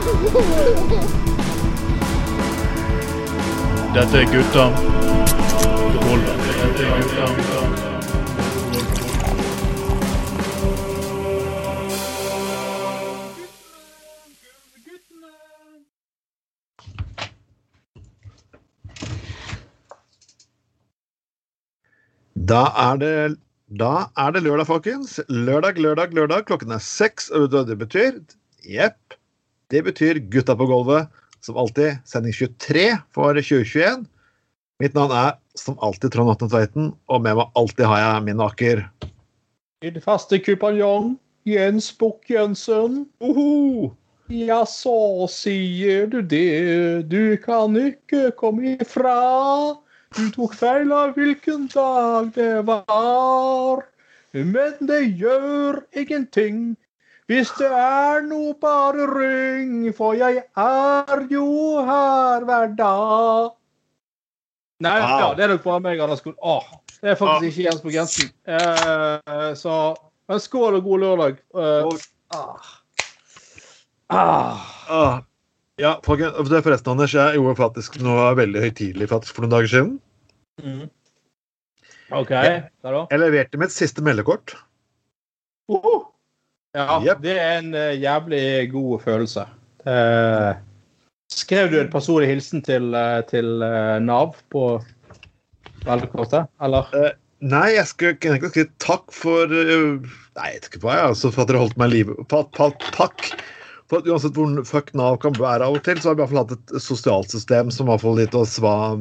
Dette er gutta. Dette er gutta Da er det da er det lørdag, folkens. Lørdag, lørdag, lørdag. Klokken er seks. Og det betyr? Jepp. Det betyr Gutta på gulvet. Som alltid sending 23 for 2021. Mitt navn er som alltid Trond Atne Tveiten, og med meg alltid har jeg min aker. Din faste kupanjong Jens Bukk-Jensen. Oho! Ja, så sier du det. Du kan ikke komme ifra. Du tok feil av hvilken dag det var. Men det gjør ingenting. Hvis det er noe, bare ring, for jeg er jo her hver dag. Nei, ah. ja, det er nok bare meg, Anders Skol. Åh, det er faktisk ikke Jens på grensen. Eh, så men skål og god lørdag. Eh, ah. Ah. Ah, ja, forresten, Anders, jeg gjorde faktisk noe veldig høytidelig faktisk for noen dager siden. Mm. OK, hva da? Jeg leverte mitt siste meldekort. Oho. Ja, yep. det er en uh, jævlig god følelse. Uh, skrev du en personlig hilsen til, uh, til Nav på veldekortet, eller? Nei, jeg skulle ikke egentlig si takk for Nei, jeg vet ikke hva, jeg, altså, for at dere holdt meg i live. Takk for at uansett hvor fuck Nav kan være av og til, så har vi i hvert fall hatt et sosialt system som har fått litt oss var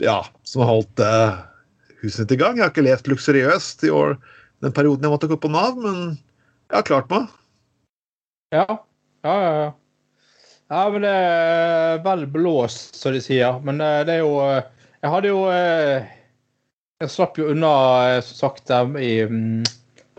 Ja, som har holdt huset mitt i gang. Jeg har ikke levd luksuriøst i år den perioden jeg måtte gå på Nav, men jeg har klart meg. Ja. Ja, ja, ja. Ja, men det er vel blåst, som de sier. Men eh, det er jo eh, Jeg hadde jo eh, Jeg slapp jo unna, som sagt, dem i mm,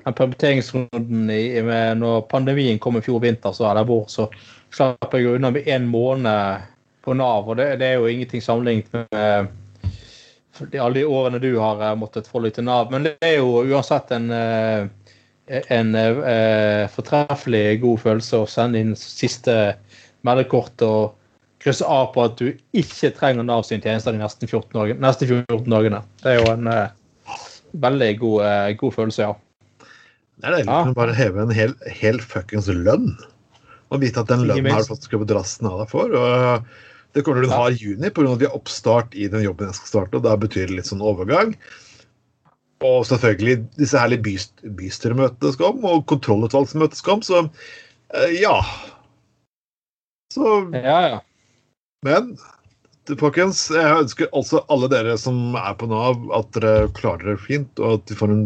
den permitteringsrunden i, med, når pandemien kom i fjor vinter, så eller vår, så slapp jeg jo unna med én måned på Nav. Og det, det er jo ingenting sammenlignet med alle de årene du har måttet forholde til Nav. Men det er jo uansett en en eh, fortreffelig god følelse å sende inn siste meldekort og krysse av på at du ikke trenger Nav sin tjeneste de neste 14 dagene. Neste 14 dagene. Det er jo en eh, veldig god, eh, god følelse, ja. Det er deilig å Ja. bare heve en hel, hel fuckings lønn. Og vite at den lønnen har du fått skrevet drassen av deg for. Og det kommer til å ha i juni pga. at vi har oppstart i den jobben jeg skal starte. og Da betyr det litt sånn overgang. Og selvfølgelig disse herlige byst, bystyremøtene skal om, og kontrollutvalgsmøtet skal om. Så eh, ja. Så Ja, ja. men folkens, jeg ønsker altså alle dere som er på Nav, at dere klarer dere fint, og at de får en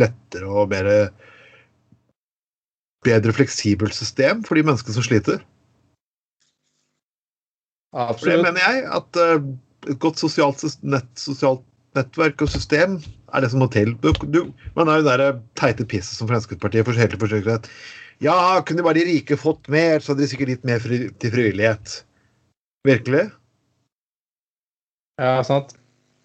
lettere og mer bedre fleksibelt system for de menneskene som sliter. For det mener jeg at eh, et godt sosialt, nett, sosialt nettverk og system er det som må til. Du, du, man er jo det der teite pisset som Fremskrittspartiet for hele forsøker at Ja, kunne bare de rike fått mer, så hadde de sikkert gitt mer fri, til frivillighet. Virkelig? Ja, sant.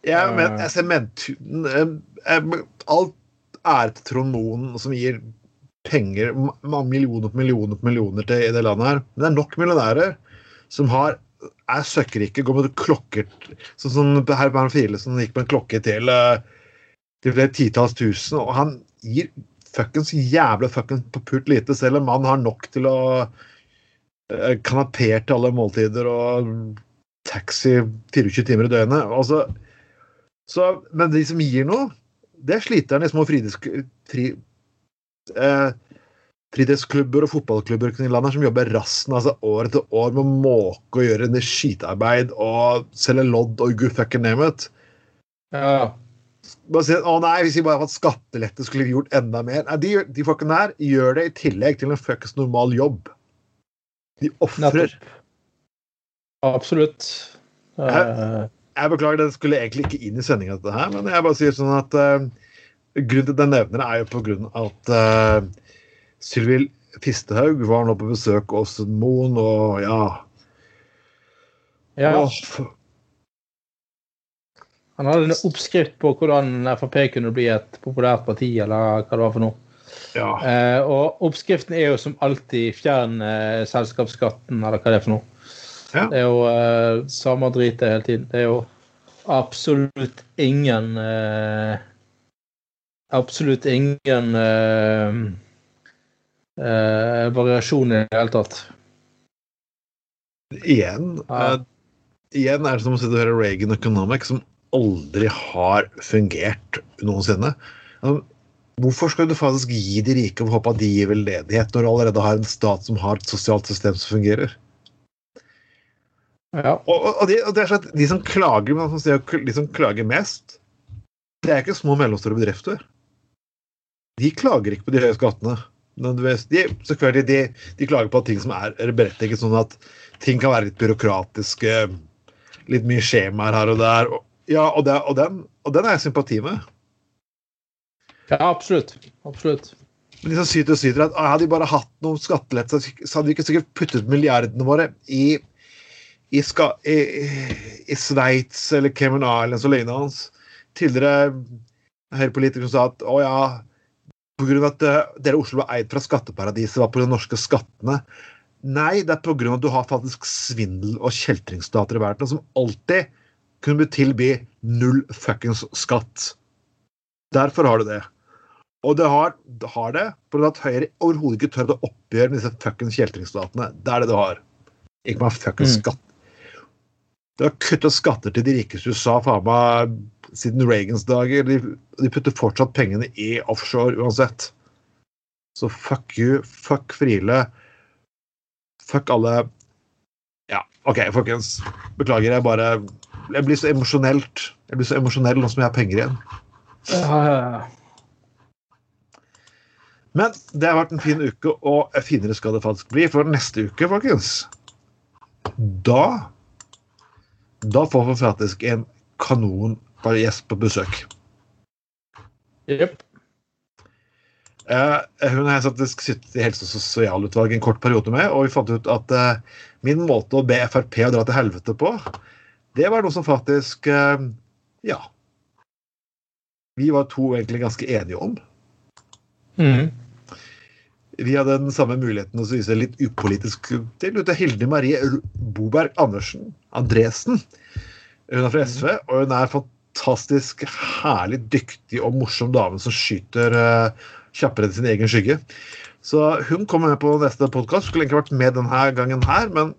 Ja, Eh. men jeg ser mentunen eh, eh, Alt ære til Trond Moen som gir penger, millioner på millioner på millioner til i det landet her. Men det er nok millionærer som har er søkkrike, går med klokker Sånn som herr Bernt Friele gikk med en klokke til eh, til flere titalls tusen, og han gir fuckings jævla fuckings på pult lite, selv om han har nok til å eh, til alle måltider og taxi 24 timer i døgnet. Altså, så, men de som gir noe, det er sliterne i små fridisk, fri, eh, friidrettsklubber og fotballklubber i landet som jobber rassen altså år etter år med å måke og gjøre skitarbeid og selge lodd og good fucking name it. Ja. Bare si, å nei, Hvis vi bare hadde skattelette, skulle vi gjort enda mer. Nei, De, de folkene her gjør det i tillegg til en fuckings normal jobb. De ofrer. Absolutt. Eh, Jeg beklager, det skulle egentlig ikke inn i sendinga, dette her, men jeg bare sier sånn at uh, grunnen til at den nevner det, er jo på grunn av at uh, Sylvi Fisthaug var nå på besøk hos Moen, og ja, ja. åh, Han hadde en oppskrift på hvordan Frp kunne bli et populært parti, eller hva det var for noe. Ja. Eh, og oppskriften er jo som alltid fjern eh, selskapsskatten, eller hva det er for noe. Ja. Det er jo eh, samme dritet hele tiden. Det er jo absolutt ingen eh, Absolutt ingen eh, variasjon i det hele tatt. Igjen, Ja. eh, igjen er det som å sitte og høre Reagan Economics, som aldri har fungert noensinne. Altså, Hvorfor skal du faktisk gi de rike og håpe at de gir veldedighet, når du allerede har en stat som har et sosialt system som fungerer? Ja. Og, og, de, og det er sånn at De som klager men altså, de som klager mest, det er ikke små og mellomstore bedrifter. De klager ikke på de høye skattene. Nødvendigvis. De, selvfølgelig, de, de klager på ting som er er berettiget, sånn at ting kan være litt byråkratiske, litt mye skjemaer her og der. Og, ja, og, det, og, den, og den er jeg sympati med. ja, absolutt. Absolutt. Men de som syter og syter at hadde de bare hatt noen skattelettelser, så hadde vi ikke sikkert puttet milliardene våre i i, ska, i, i Sveits eller Cayman Islands og lignende. Tidligere høyrepolitikere som sa at å ja, pga. at eh, dere i Oslo var eid fra skatteparadiset, var pga. de norske skattene. Nei, det er pga. at du har faktisk svindel- og kjeltringsstater i verden som alltid kunne tilby null fuckings skatt. Derfor har du det. Og det har det, har det pga. at Høyre overhodet ikke tør å oppgjøre med disse fuckings kjeltringsstatene. Det er det du har. Ikke bare fuckings Mm. skatt. Du har kuttet skatter til de rikeste i USA faen meg siden Reagans dager. De, de putter fortsatt pengene i offshore uansett. Så fuck you, fuck Friele. Fuck alle Ja, OK, folkens. Beklager, jeg bare Jeg blir så emosjonelt. Jeg blir så emosjonell nå som jeg har penger igjen. Men det har vært en fin uke, og finere skal det faktisk bli. For neste uke, folkens, da Da får vi faktisk en kanon bare gjest på besøk. Jepp. Uh, hun har jeg sittet i helse- og sosialutvalget en kort periode med, og vi fant ut at uh, min måte å be Frp å dra til helvete på, det var noe som faktisk uh, Ja. Vi var to egentlig ganske enige om. Mm. Vi hadde den samme muligheten å vise litt upolitisk til ute Hilde Marie Boberg Andersen Andresen. Hun er fra SV, og hun er fantastisk herlig dyktig og morsom dame som skyter uh, kjappere enn sin egen skygge. Så hun kommer med på neste podkast. Skulle egentlig vært med denne gangen her, men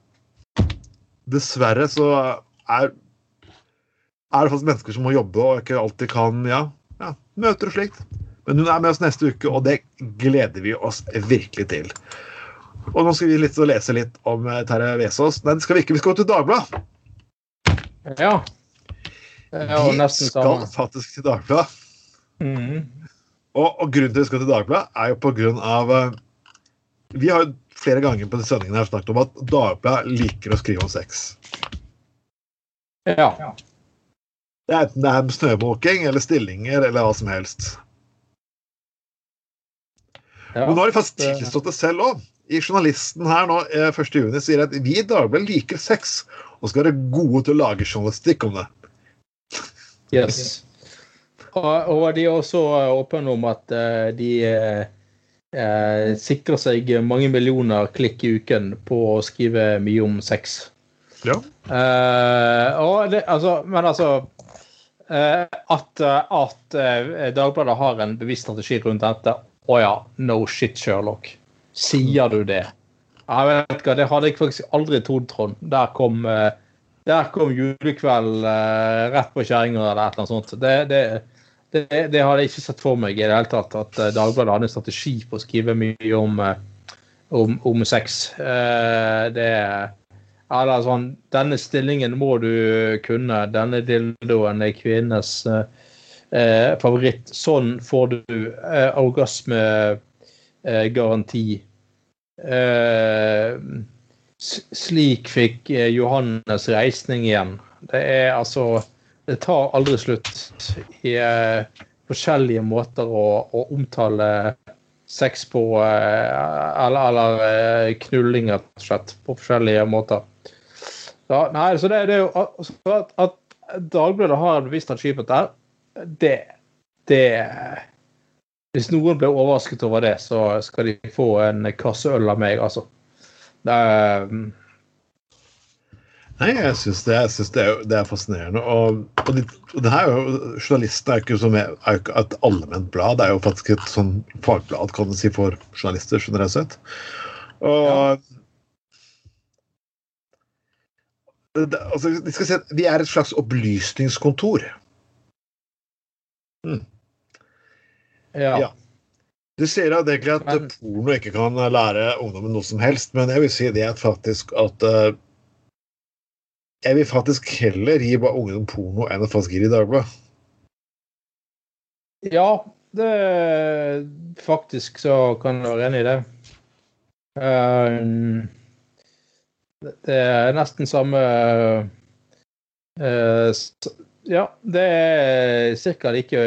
dessverre så er, er det faktisk mennesker som må jobbe og ikke alltid kan ja, ja, møter og slikt. Men hun er med oss neste uke, og det gleder vi oss virkelig til. Og nå skal vi litt lese litt om eh, Terje Vesaas. Nei, det skal vi ikke. Vi skal gå til Dagbladet. Ja. Er Vi skal faktisk til Dagbladet. Mm. Og, og grunnen til at vi skal til Dagbladet, er jo på grunn av eh, Vi har jo flere ganger på sendingen her snakket om at Dagbladet liker å skrive om sex. Ja. Det er enten det er snømåking eller stillinger eller hva som helst. ja. Men nå har de faktisk tilstått det selv òg. I Journalisten her nå eh, 1.6 sier at vi i Dagbladet liker sex og skal være gode til å lage journalistikk om det. Yes. Og, og de er også eh, åpne om at eh, de eh, eh, sikrer seg mange millioner klikk i uken på å skrive mye om sex. Ja. Eh, og det, altså, men altså eh, At, at Dagbladet har en bevisst strategi rundt dette Å ja, no shit, Sherlock. Sier du det? Jeg vet ikke, Det hadde jeg faktisk aldri trodd, Trond. Der kom, eh, der kom julekveld eh, rett på kjerringa eller et eller annet sånt. Det, det, det, det hadde jeg ikke sett for meg i det hele tatt, at eh, Dagbladet hadde en strategi på å skrive mye om, eh, om, om sex. Eh, det eller sånn Denne stillingen må du kunne. Denne dildoen er kvinnenes eh, eh, favoritt. Sånn får du orgasmegaranti. Eh, slik fikk eh, Johannes reisning igjen. Det er altså Det tar aldri slutt i eh, forskjellige måter å, å omtale sex på, eh, eller, eller knulling, rett og slett, på forskjellige måter. Ja, nei, så det, det er jo at, at Dagbladet har en bevisst strategi på det, det hvis noen blir overrasket over det, så skal de få en kasse øl av meg, altså. Det er, mm, Nei, jeg syns det, det, det er fascinerende. Og, og, de, og det her journalister er jo ikke, som er, er ikke et allment blad, det er jo faktisk et sånn fagblad kan du si, for journalister generelt sett. Og ja. det- altså, de skal si at Vi er et slags opplysningskontor. ja. Ja. Du sier at egentlig at Men- porno ikke kan lære ungdommen noe som helst, men jeg vil si det at faktisk at uh, Jeg vil faktisk heller gi bare ungdom porno enn å faktisk gi det i Dagbladet. Ja, det Faktisk så kan jeg være enig i det. Eh, det er nesten samme uh, Ja, det er ca. like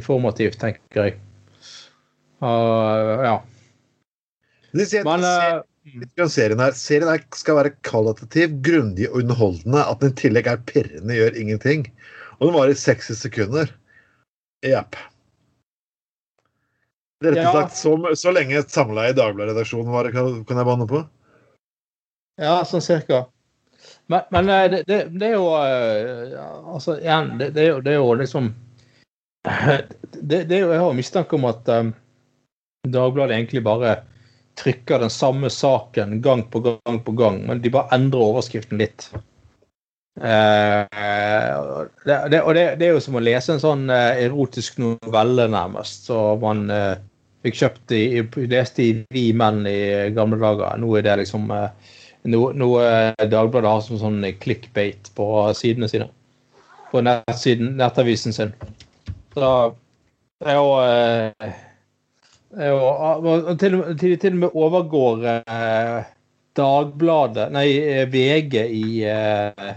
informativt, tenker jeg. Uh, ja. Men ser- litt serien, her, serien her skal være kvalitativ, grundig og underholdende. At den i tillegg er pirrende, gjør ingenting. Og den varer i 60 sekunder. Jepp. Rett og slett så, så lenge samleie i Dagbladet-redaksjonen varer, kan, kan jeg banne på. Ja, sånn cirka. Men, men eh, det, det, det er jo eh, Altså, igjen, det, det, er jo, det er jo liksom det, det er jo, Jeg har mistanke om at um, Dagbladet egentlig bare trykker den samme saken gang på gang på gang, men de bare endrer overskriften litt. Eh, det, det, og det, det er jo som å lese en sånn eh, erotisk novelle, nærmest, Så man eh, fikk kjøpt i, i leste i Vi menn i gamle dager. Nå er det liksom eh, noe, noe Dagbladet har som sånn clickbait på sidene sine. På nettsiden, nettavisen sin. Så det er jo eh, det er jo, og til, og til, til og med overgår eh, Dagbladet, nei, eh, VG i eh,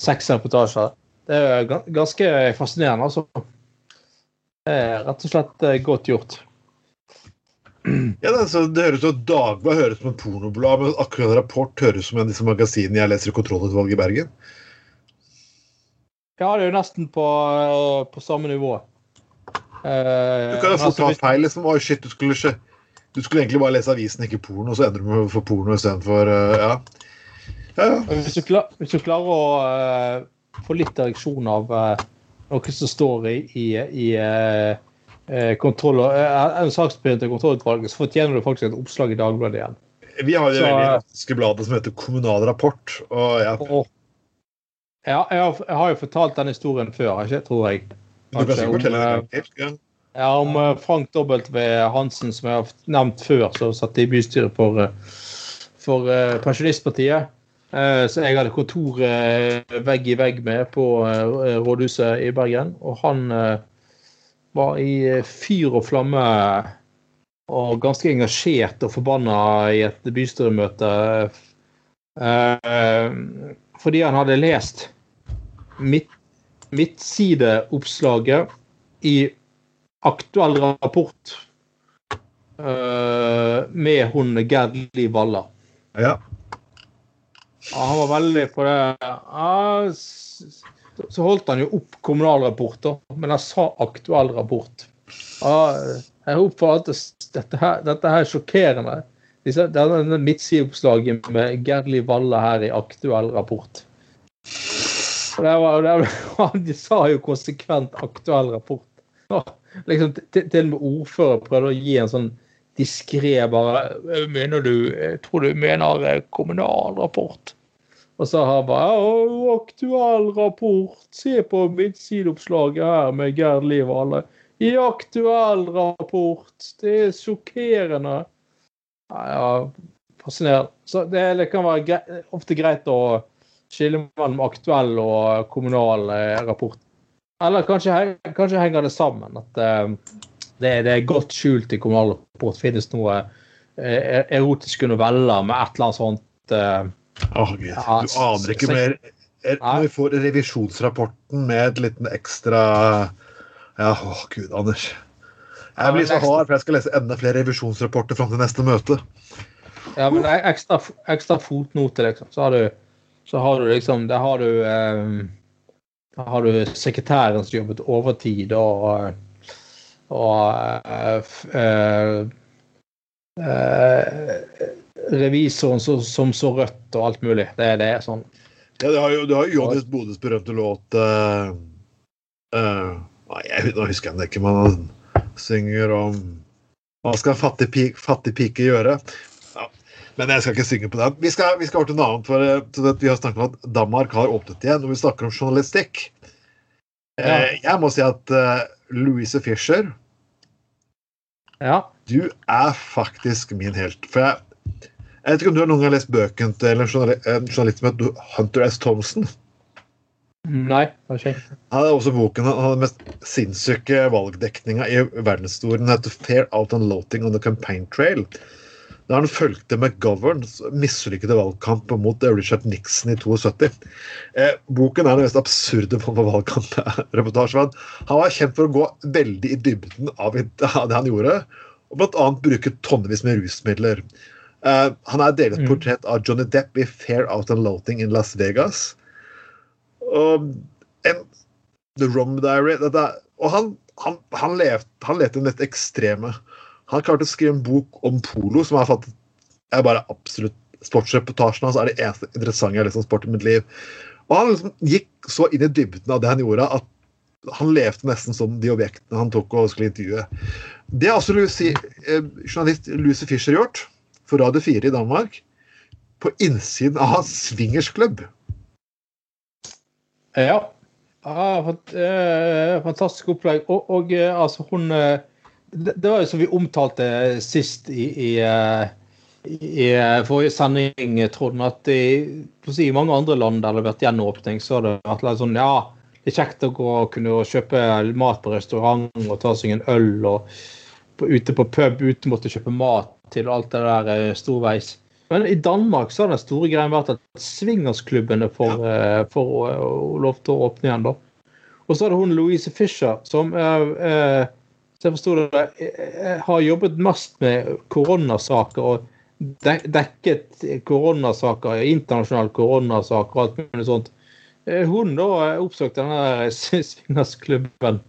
seks reportasjer. Det er ga- ganske fascinerende, altså. Det er rett og slett eh, godt gjort. Ja, det, altså, det høres ut som Dagbladet høres som en pornoblad, men akkurat Rapport høres ut som en av disse magasinene jeg leser i kontrollutvalget i Bergen. Ja, det er jo nesten på, eh, på samme nivå. Eh, Du kan jo fort få ta feil. liksom, Oi, shit, du skulle, ikke- du skulle egentlig bare lese avisen, ikke porno, så endrer du med for porno istedenfor uh, ja. ja, ja. Hvis du, klar, hvis du klarer å uh, få litt ereksjon av uh, noe som står i, i, i eh, eh, kontroll, uh, en saksbehandling til kontrollutvalget, så fortjener du faktisk et oppslag i Dagbladet igjen. Vi har jo det veldig bladet som heter Kommunal Rapport. Og ja, Og, ja, jeg har, jeg har jo fortalt den historien før, ikke, tror jeg. Du kan sikkert fortelle det eh. Ja. Ja, om eh, Frank W. Hansen, som jeg har nevnt før, som satt i bystyret for, eh, for Pensjonistpartiet. Så jeg hadde kontor vegg i vegg med på rådhuset i Bergen. Og han var i fyr og flamme og ganske engasjert og forbanna i et bystyremøte. Fordi han hadde lest midt, midtsideoppslaget i aktuell rapport uh, med hun Gerd Valla. Ja. Ja, han var veldig på det ja, Så holdt han jo opp kommunalrapporter, men han sa aktuell rapport. Ja, jeg oppfatter dette her, dette her er sjokkerende. Disse, denne midtsideoppslaget med Gerd Valla her i aktuell rapport. Det var, det var, sa jo konsekvent aktuell rapport. Liksom, til, til og med ordfører prøvde å gi en sånn diskré bare «Eh, Mener du tror du mener eh, kommunal rapport. Og så har han bare aktuell rapport. Se på midtsideoppslaget her med Gerd Liv og alle. I aktuell rapport. Det er sjokkerende. Ja, ja, fascinerende. Så det, det kan være greit, ofte greit å skille mellom aktuell og kommunal eh, rapport. Eller kanskje, kanskje henger det sammen. At eh, det, det er godt skjult i kommunal rapport. Finnes noe eh, erotiske noveller med et eller annet sånt eh, oh, Gud. Du aner ikke mer. Er- Når vi får revisjonsrapporten med et liten ekstra Ja, å gud, Anders. Jeg blir så hard, for jeg skal lese enda flere revisjonsrapporter fram til neste møte. Ja, men det ekstra, ekstra fotnote, liksom. Så har du, så har du liksom Der har du eh, har du sekretæren som jobbet overtid, og og eh, eh, eh, revisoren som, som så rødt og alt mulig. Det, det er sånn. Ja, du har jo, du har Bodes berømte låt uh, uh, nei, jeg, Nå husker jeg den ikke, men han synger om Hva skal en fattig, pik, fattig pike gjøre? Men jeg skal ikke synge på den. Vi skal, vi skal over til noe annet. For, eh, at vi har snakket om at Danmark har åpnet igjen, og vi snakker om journalistikk. Eh, Ja. jeg må si at uh, Louise Fischer Ja. Du er faktisk min helt. For jeg, jeg vet ikke om du har noen gang lest bøken til en journali- en journalist som heter Hunter S. Thompson? Nei, det er ikke. Han hadde også boken han hadde den mest sinnssyke valgdekninga i verdenshistorien. Den heter 'Fair Out and Loating on the Campaign Trail'. Der han fulgte McGoverns mislykkede valgkamp mot Richard Nixon i 72. Eh, boken er den mest absurde form for valgkampreportasje. Han, var kjent for å gå veldig i dybden av det han gjorde, og bl.a. bruke tonnevis med rusmidler. Eh, han er delt Mm. portrett av Johnny Depp i 'Fair Out and Loathing in Las Vegas'. Og en The Rom Diary dette, Og han, han, han, levde, han levde det mest ekstreme. Han klarte å skrive en bok om polo som er, faktisk, er bare absolutt Sportsreportasjen hans er det eneste interessante jeg har lest om i mitt liv. Og han liksom gikk så inn i dybden av det han gjorde, at han levde nesten som de objektene han tok og skulle intervjue. Det har også Lucy, eh, journalist Lucy Fischer gjort for Radio 4 i Danmark. På innsiden av hans swingersklubb. Ja. Ah, fant- eh, fantastisk opplegg. Og, og eh, altså, hun eh, det, det var jo som vi omtalte sist i, i, eh, i eh, forrige sending, Trond, at i, si, i mange andre land der det har vært gjenåpning, så har det vært litt sånn Ja, det er kjekt å gå og kunne kjøpe mat på restaurant og ta seg en øl og på, ute på pub uten måtte kjøpe mat til alt det der eh, storveis. Men i Danmark så har den store greien vært at swingersklubbene får, lov til å åpne igjen. da. Og så er det hun Louise Fischer, som uh, eh, så jeg forsto det, jeg har jobbet mest med koronasaker og dekket koronasaker, internasjonale koronasaker og alt mulig sånt. Eh, Hun da eh, oppsøkte denne swingersklubben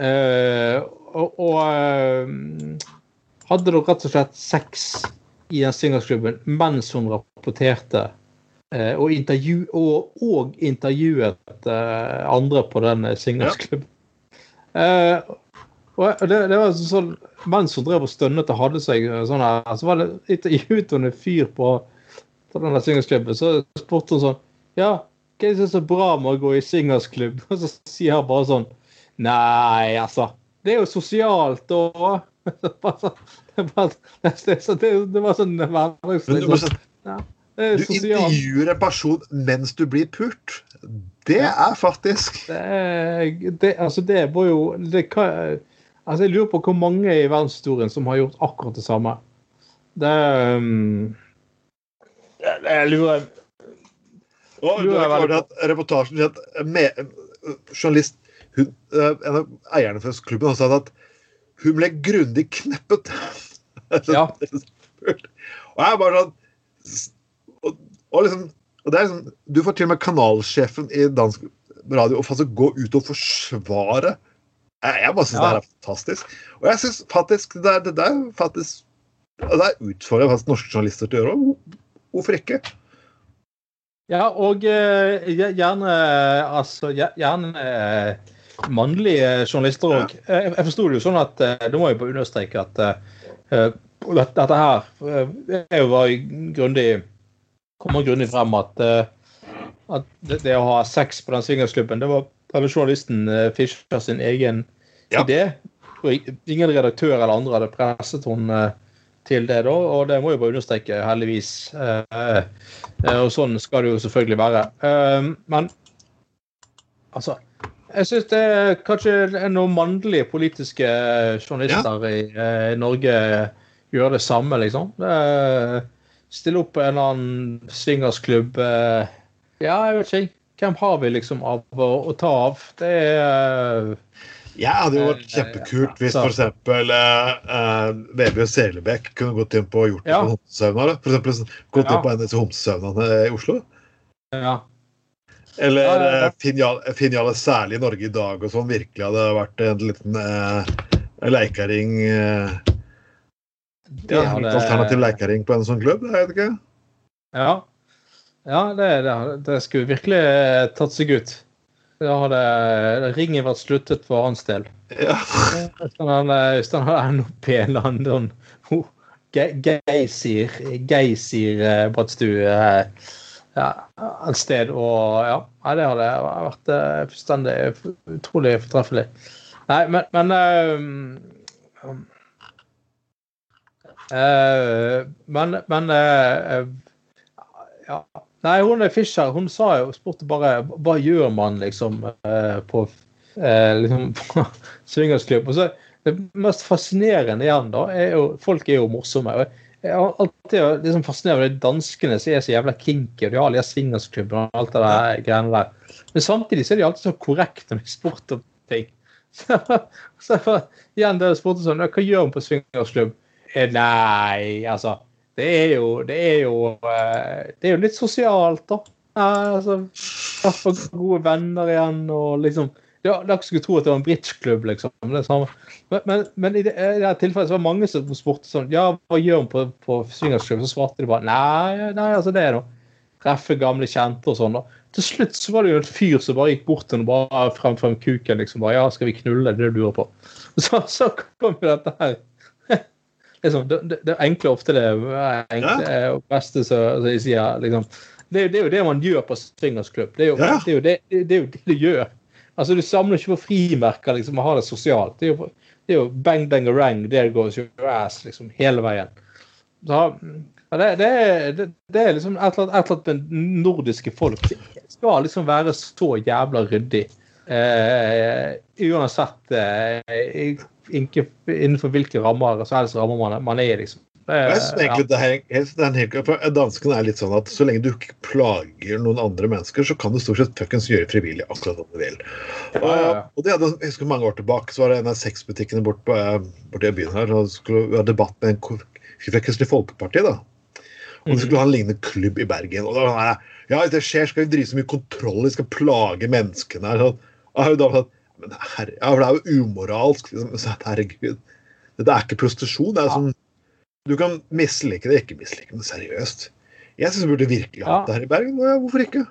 eh, og, og hadde da rett og slett sex i den swingersklubben mens hun rapporterte. Og, intervju og, og intervjuet andre på den swingersklubben. Eh, og det, det var sånn, Mens hun drev og stønnet og hadde seg eh, sånn her, så var det hun en fyr på, på denne swingersklubben. Så spurte hun sånn Ja, hva er det som er så bra med å gå i swingersklubb? Og så sier han bare sånn Nei, altså. Det er jo sosialt og det var sånn- hverdagslig. Du, intervjuer en person mens du blir pult. Det er faktisk Det, det, altså det var jo det kan, altså Jeg lurer på hvor mange i verdenshistorien som har gjort akkurat det samme. Det um, det, det lurer er har veldig- hørt at reportasjen sier at med, journalist hun, eh, En av eierne fra klubben har sagt at hun ble grundig kneppet. Ja. og jeg er bare sånn og, og liksom og det er liksom, Du får til og med kanalsjefen i dansk radio å faktisk gå ut og forsvare. Jeg, bare syns Ja. det her er fantastisk. Og jeg syns faktisk det der, det der faktisk det er utfordrer faktisk norske journalister til å gjøre. Hvorfor ikke? Ja, og uh, gjerne altså gjerne uh, mannlige journalister òg. Jeg, jeg forsto det jo sånn at uh, Da må jeg bare understreke at eh, dette, her eh, er jo bare grundig kommer grundig frem at, eh, at det, det å ha sex på den swingersklubben, det var denne journalisten eh, Fischer sin egen Ja. idé. Ingen redaktør eller andre hadde presset henne eh, til det, da, og det må jeg bare understreke, heldigvis. Eh, og sånn skal det jo selvfølgelig være. Men altså Jeg syns det er kanskje noen mannlige politiske journalister i i, Norge gjør det samme, liksom. Stille opp på en eller annen swingersklubb. ja, jeg vet ikke. Hvem har vi liksom av å, å ta av? Det er Jeg hadde jo vært Eh, kjempekult hvis f.eks. Uh, Vebjørn Selebekk kunne gått inn på og gjort det Ja. på da. For eksempel sånn, gått Ja. inn på en av disse homsesøvnene i Oslo. Ja. Eller Ja, ja, ja. Finjale særlig i Norge i dag og sånn virkelig hadde vært en liten uh, Leikaring eh, Det ja, hadde- Alternativ leikaring på en sånn klubb? Jeg vet ikke. Ja, ja det, det, det skulle virkelig eh, tatt seg ut. Da hadde ringen vært sluttet for hans del. Ja. Hvis han hadde endt opp i en eller annen oh, ge- geysir, geysir-badstue eh, ja, et sted. Og ja, det hadde vært eh, fullstendig utrolig fortreffelig. Nei, men, men eh, eh, Men, men eh, ja. Nei, hun er Fischer, hun sa jo, spurte bare hva gjør man liksom eh, på eh, liksom swingersklubb. Og så det mest fascinerende igjen, da, er jo Folk er jo morsomme. Jeg har alltid liksom fascinert over danskene som er så jævla kinky, og de har alle de swingersklubbene og alt det der greiene der. Men samtidig så er de alltid så korrekte når de sport om ting. Så, så igjen det jeg spurte sånn, hva gjør man på swingersklubb? Eh, Nei, altså det er jo Det er jo, eh, det er jo litt sosialt, da. Altså, Skaffe gode venner igjen og liksom ja, Dere skulle tro at det var en bridgeklubb, liksom. Det samme. Men, men, men i det, i det tilfellet så var det mange som spurte sånn Ja, hva gjør man på, på swingersklubb? Så svarte de bare nei, nei, altså det er noe treffe gamle kjente og sånn. da. Til slutt så var det jo en fyr som bare gikk bort til henne og bare frem frem kuken. liksom bare, Ja, skal vi knulle? Det det du lurer på. Så, så kom jo dette her. Liksom, det, det, enkle ofte det enkle og beste som de sier. liksom. Det, det er jo det man gjør på swingersklubb. Det Ja. det, det, det, er jo det du gjør. Altså, Du samler ikke på frimerker liksom, og har det sosialt. Det er jo, det er jo bang, bang, rang, there goes your ass liksom, hele veien. Så, ja, det, det, det, det er liksom et eller annet, med nordiske folk. Det skal liksom være så jævla ryddig. Eh, uansett eh, ikke, innenfor hvilke rammer så helst rammer man, man er i, liksom. Det er- Jeg synes egentlig det her, er for Danskene er litt sånn at så lenge du ikke plager noen andre mennesker, så kan du stort sett fuckings gjøre frivillig akkurat som du vil. Og, Ja, ja, ja. og det hadde, jeg husker Mange år tilbake så var det en av sexbutikkene bort på, eh, borti byen her. og skulle vi ha debatt med en fra Kristelig Folkeparti. da. Og de skulle ha en lignende klubb i Bergen. og da var det sånn Ja, hvis det skjer, skal vi drive så mye kontroll, vi skal plage menneskene her. Sånn. Og da var det, sånn, men her, ja, for Det er jo umoralsk. Liksom. Herregud. Dette er ikke prostitusjon. det er som Du kan mislike det, ikke mislike, men seriøst. Jeg syns vi burde virkelig hatt det her i Bergen. Ja, hvorfor ikke?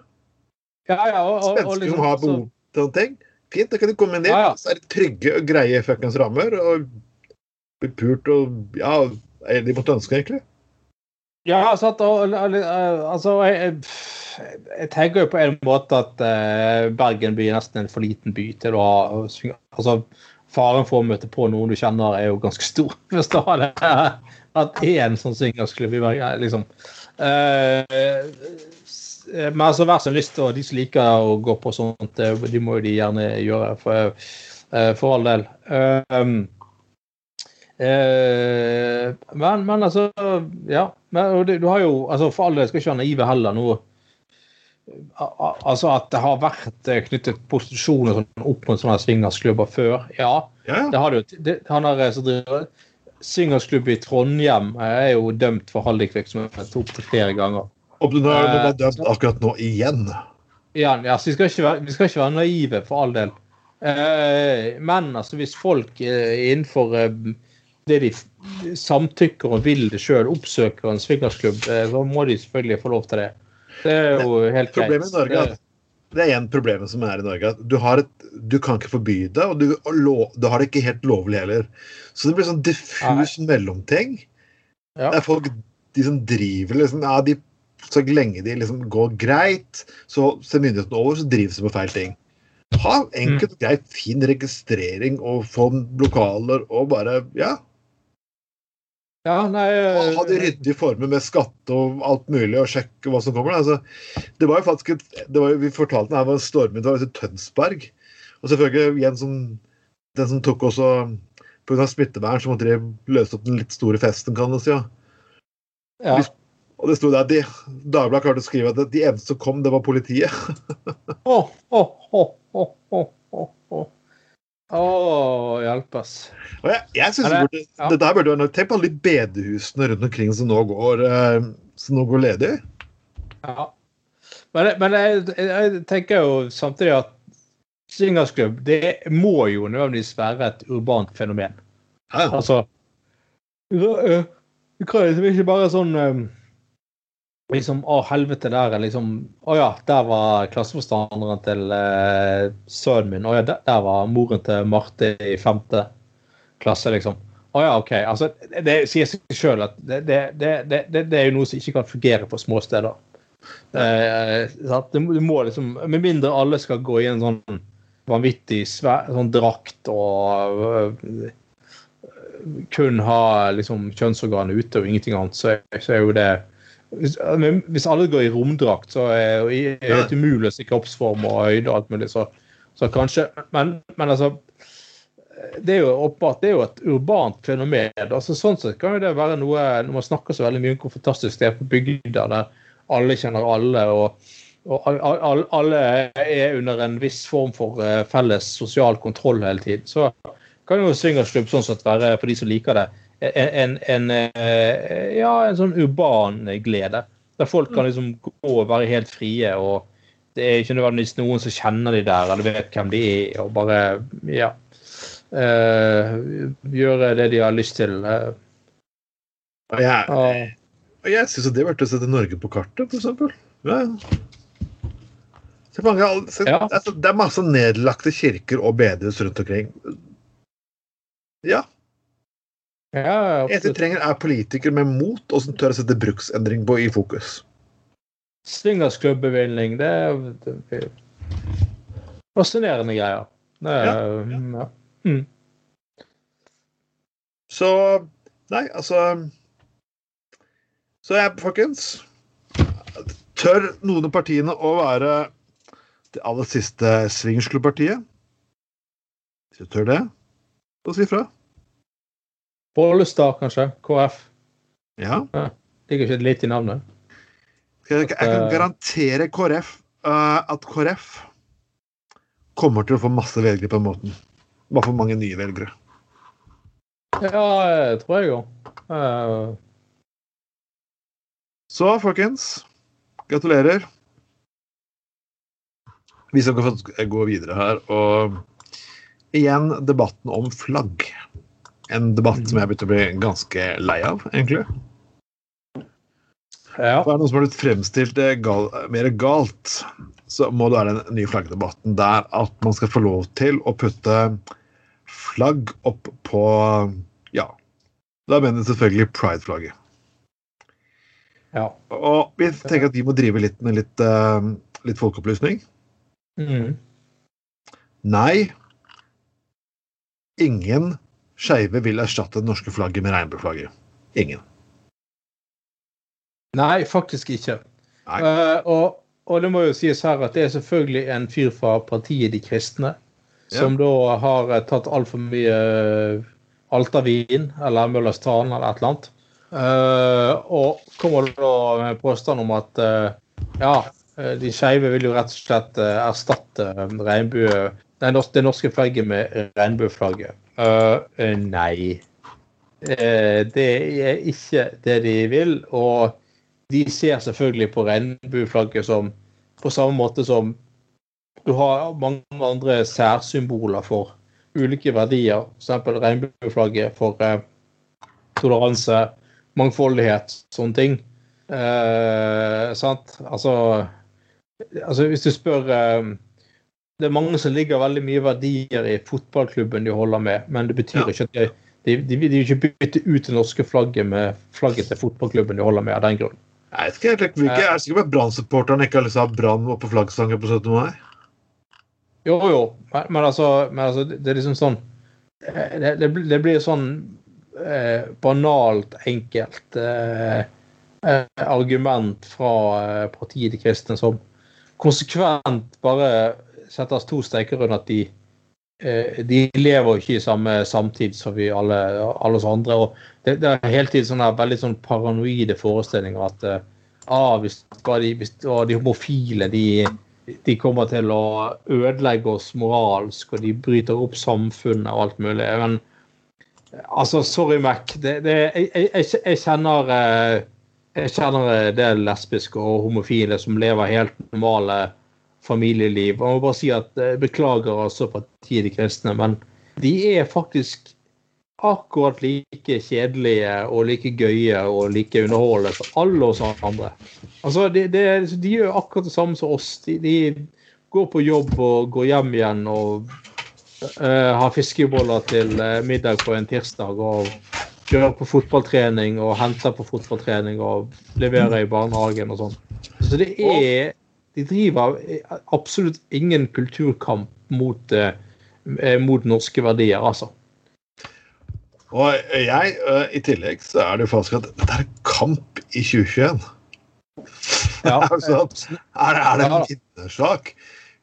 Ja, ja, og, og, Svensker liksom, som har behov for noen ting. Fint, da kan de komme ned. Ja, ja. Så er det trygge og greie fuckings rammer. Og bli pult og Ja, de måtte ønske, egentlig? Ja, altså, altså jeg, jeg, tenker jo på en måte at eh, Bergen by er nesten en for liten by til å ha altså, Faren for å møte på noen du kjenner, er jo ganske stor. Hvis du har det at én sånn swingersklubb i Bergen, liksom. Eh, s- men altså, hver sin lyst, og de som liker å gå på sånt, eh, de må jo de gjerne gjøre, for, eh, for all del. Eh, Eh, men, men altså Ja. Men, du, du har jo altså For alle skal ikke være naive heller. A- altså At det har vært eh, knyttet posisjoner sånn opp mot sånne swingersklubber før. Ja, Ja, ja. det har det jo. Det, han har eh, så driver Swingersklubb i Trondheim eh, er jo dømt for hallikvirksomhet opptil flere ganger. Og den er den er dømt akkurat nå igjen. Ja, så vi skal, være, vi skal ikke være naive, for all del. Eh, men altså, hvis folk eh, innenfor eh, det de samtykker og vil det sjøl, oppsøker en swingersklubb, eh, så må de selvfølgelig få lov til det. Det er jo helt greit. Problemet i Norge det er én problem som er i Norge. at Du, har et, du kan ikke forby det, og du, og lov, du har det ikke helt lovlig heller. Så det blir sånn diffus mellomting. Ja. Det er folk de som driver liksom, ja, de, Så lenge de liksom går greit, så ser myndighetene over, så drives de med feil ting. Ha enkelt og greit fin registrering og få lokaler og bare Ja. Ja, nei Og ha det eh, ryddige former med skatte og alt mulig, og sjekke hva som kommer. Altså, det var jo faktisk et, det var Vi fortalte her var en stormvind, det var i Tønsberg. Og selvfølgelig igjen som den som tok også Pga. smittevern så måtte de løse opp den litt store festen, kan du si. Ja. ja. Og det sto der de, Dagbladet klarte å skrive at de eneste som kom, det var politiet. oh, oh, å. Å, hjelpes. Og jeg, jeg synes det- burde, ja. det der burde være Tenk på alle de bedehusene rundt omkring som nå går, eh, som nå går ledig. Ja. Men, men jeg, jeg tenker jo samtidig at swingersklubb det må jo nødvendigvis være et urbant fenomen. Ja. Altså vi liksom ikke bare sånn eh, Liksom, å helvete, der er liksom Å ja, der var klasseforstanderen til eh, sønnen min. Å ja, der, der var moren til Marte i femte klasse, liksom. Å ja, OK. Altså, det, det sier seg sjøl at det, det, det, det, det, det er jo noe som ikke kan fungere på små steder. Eh, må- du må liksom Med mindre alle skal gå i en sånn vanvittig svær sånn drakt og øh, kun ha liksom kjønnsorganet ute og ingenting annet, så, så er jo det hvis, hvis alle går i romdrakt, så er det helt umulig å se kroppsform og høyde og alt mulig. Så, så kanskje Men, men altså det er jo åpenbart det er jo et urbant fenomen. altså Sånn sett kan jo det være noe Når man snakker så veldig mye om hvor fantastisk det er på bygda, der alle kjenner alle, og, og al- al- alle er under en viss form for eh, felles sosial kontroll hele tiden, så kan jo swingersklubb sånn sett være, for de som liker det, en, en, eh, ja, en sånn urban glede. Der folk kan liksom gå og være helt frie. og Det er ikke nødvendigvis noen som kjenner de der, eller vet hvem de er. og bare, ja, eh, Gjøre det de har lyst til. eh, Og jeg, og- og jeg syns det er verdt å sette Norge på kartet, eksempel. Ja, ja. Mange, så, Ja. altså, det er masse nedlagte kirker og bedehus rundt omkring. Ja. Ja, Det eneste vi trenger, er politikere med mot og som tør å sette bruksendring på i fokus. Swingersklubb-bevilgning, det er er fascinerende greier. Det er, ja. Mm. Så Nei, altså Så jeg, folkens Tør noen av partiene å være det aller siste swingersklubbpartiet? Hvis du tør det, så si fra. Bollestad, kanskje? KF. Ja. Ligger ikke litt i navnet? Jeg, kan Eh. garantere KrF eh, at KrF kommer til å få masse velgere på den måten. Bare for mange nye velgere. Ja, det tror jeg òg. Så, folkens, gratulerer. Vi skal gå videre her, og igjen debatten om flagg. En debatt som jeg begynte å bli ganske lei av, egentlig. ja. For er det noe som har blitt fremstilt eh, gal, mer galt, så må det være den nye flaggdebatten der at man skal få lov til å putte flagg opp på Ja, da mener jeg selvfølgelig pride-flagget. ja. Og vi tenker at vi må drive litt med litt, uh, litt folkeopplysning. Mm. Nei, ingen skeive vil erstatte det norske flagget med regnbueflagget. Ingen. Nei, faktisk ikke. Nei. Uh, og, og det må jo sies her at det er selvfølgelig en fyr fra partiet De kristne som da har eh, tatt altfor mye eh, Altavin eller Møllers Tran eller et eller annet. Uh, og kommer da med påstand om at uh, ja, de skeive vil jo rett og slett erstatte regnbue... Det norske flagget med regnbueflagget. Eh, nei. Uh, det er ikke det de vil. Og de ser selvfølgelig på regnbueflagget som på samme måte som du har mange andre særsymboler for ulike verdier. F.eks. regnbueflagget for uh, toleranse, mangfoldighet, sånne ting. Sant? Altså, altså Hvis du spør Det er mange som ligger veldig mye verdier i fotballklubben de holder med, men det betyr Ja. ikke at de, de, de vil ikke bytte ut det norske flagget med flagget til fotballklubben de holder med av den grunn. Jeg vet helt, jeg er sikker på at Brann-supporterne ikke har lyst til å ha Brann oppe på flaggstangen på 17. mai. Jo, jo, men, men, altså, men altså, det er liksom sånn eh, Det, det, blir- det blir sånn eh, banalt, enkelt eh, eh, argument fra eh, partiet De kristne som konsekvent bare setter to streker under at de eh, de lever ikke i samme samtid som vi alle, alle oss andre. og Det, det er hele tiden sånne veldig sånn paranoide forestillinger at eh, ah, hvis, de, hvis ah, de homofile de, de kommer til å ødelegge oss moralsk, og de bryter opp samfunnet og alt mulig. Men altså, sorry, Mac. Det, det, jeg, jeg, jeg- kjenner eh, jeg kjenner en del lesbiske og homofile som lever helt normale familieliv. Jeg må bare si at jeg Beklager altså partiet De kristne, men de er faktisk akkurat like kjedelige og like gøye og like underholdende som alle oss andre. Altså, de, de, de gjør akkurat det samme som oss. De, de, går på jobb og går hjem igjen og uh, har fiskeboller til uh, middag på en tirsdag. og kjører på fotballtrening og henter på fotballtrening og leverer i barnehagen og sånn. Så det er De driver absolutt ingen kulturkamp mot, uh, mot norske verdier, altså. Og jeg, i tillegg, så er det jo faktisk at dette er kamp i 2021. Ja. altså, er, er det en vinnersak?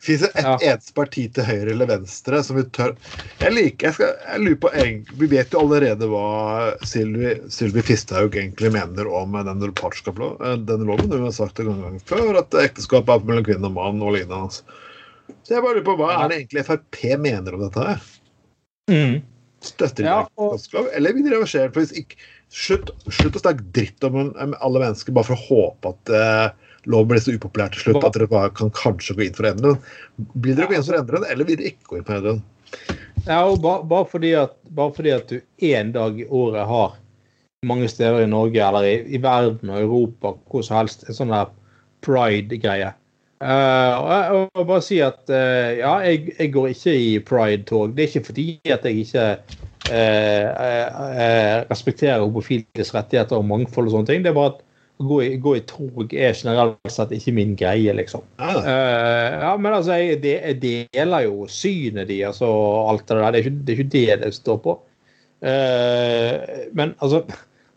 Fins det et ja. eneste parti til høyre eller venstre som vi tør Jeg liker, jeg, skal, jeg lurer på Vi vet jo allerede hva Sylvi, Sylvi Fisthaug egentlig mener om denne denne loven. Hun har sagt det en gang før, at ekteskap er mellom kvinne og mann og lignende. Så jeg bare lurer på hva er det egentlig Frp mener om dette her? Mm. Støtter de ja, og... eller vil de reversere? den? slutt, slutt å snakke dritt om alle mennesker bare for å håpe at uh, lov ble så upopulær til slutt at dere bare kan kanskje gå inn for å endre den. Blir dere gå inn for å endre den, eller vil dere ikke gå inn for å endre den? Ja, og bare, bare, fordi at, bare fordi at du én dag i året har mange steder i Norge eller i, i verden og Europa hvor som helst en sånn der pride-greie. Uh, og jeg må bare si at uh, ja, jeg, jeg, går ikke i pride-tog. Det er ikke fordi at jeg ikke uh, respekterer homofiles rettigheter og mangfold og sånne ting. Det er bare at gå i, gå i, tog er generelt sett ikke min greie, liksom. Ah. Uh, ja, men altså, jeg, jeg, deler jo synet deres og alt det der. Det er ikke det, er ikke det, det står på. Uh, men altså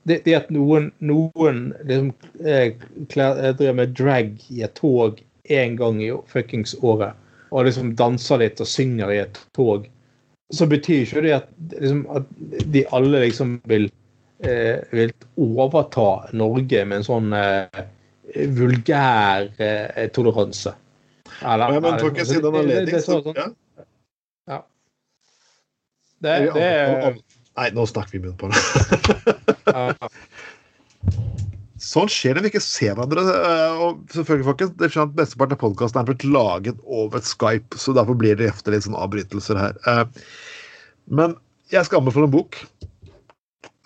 det, det, at noen, noen liksom eh, driver med drag i et tog én gang i fuckings året, og liksom danser litt og synger i et tog, så betyr ikke det at, liksom, at de alle liksom vil vil overta Norge med en sånn eh, vulgær eh, toleranse. Eller, ja, men tok jeg siden anledning, så sånn. ja. Det, det er Nei, nå snakker vi munn på det. Sånn skjer det når vi ikke ser hverandre. Eh, og selvfølgelig, folkens, det skjønner at Mesteparten av podkasten er blitt laget over Skype, så derfor blir det ofte litt sånn avbrytelser her. Eh, men jeg skal anbefale en bok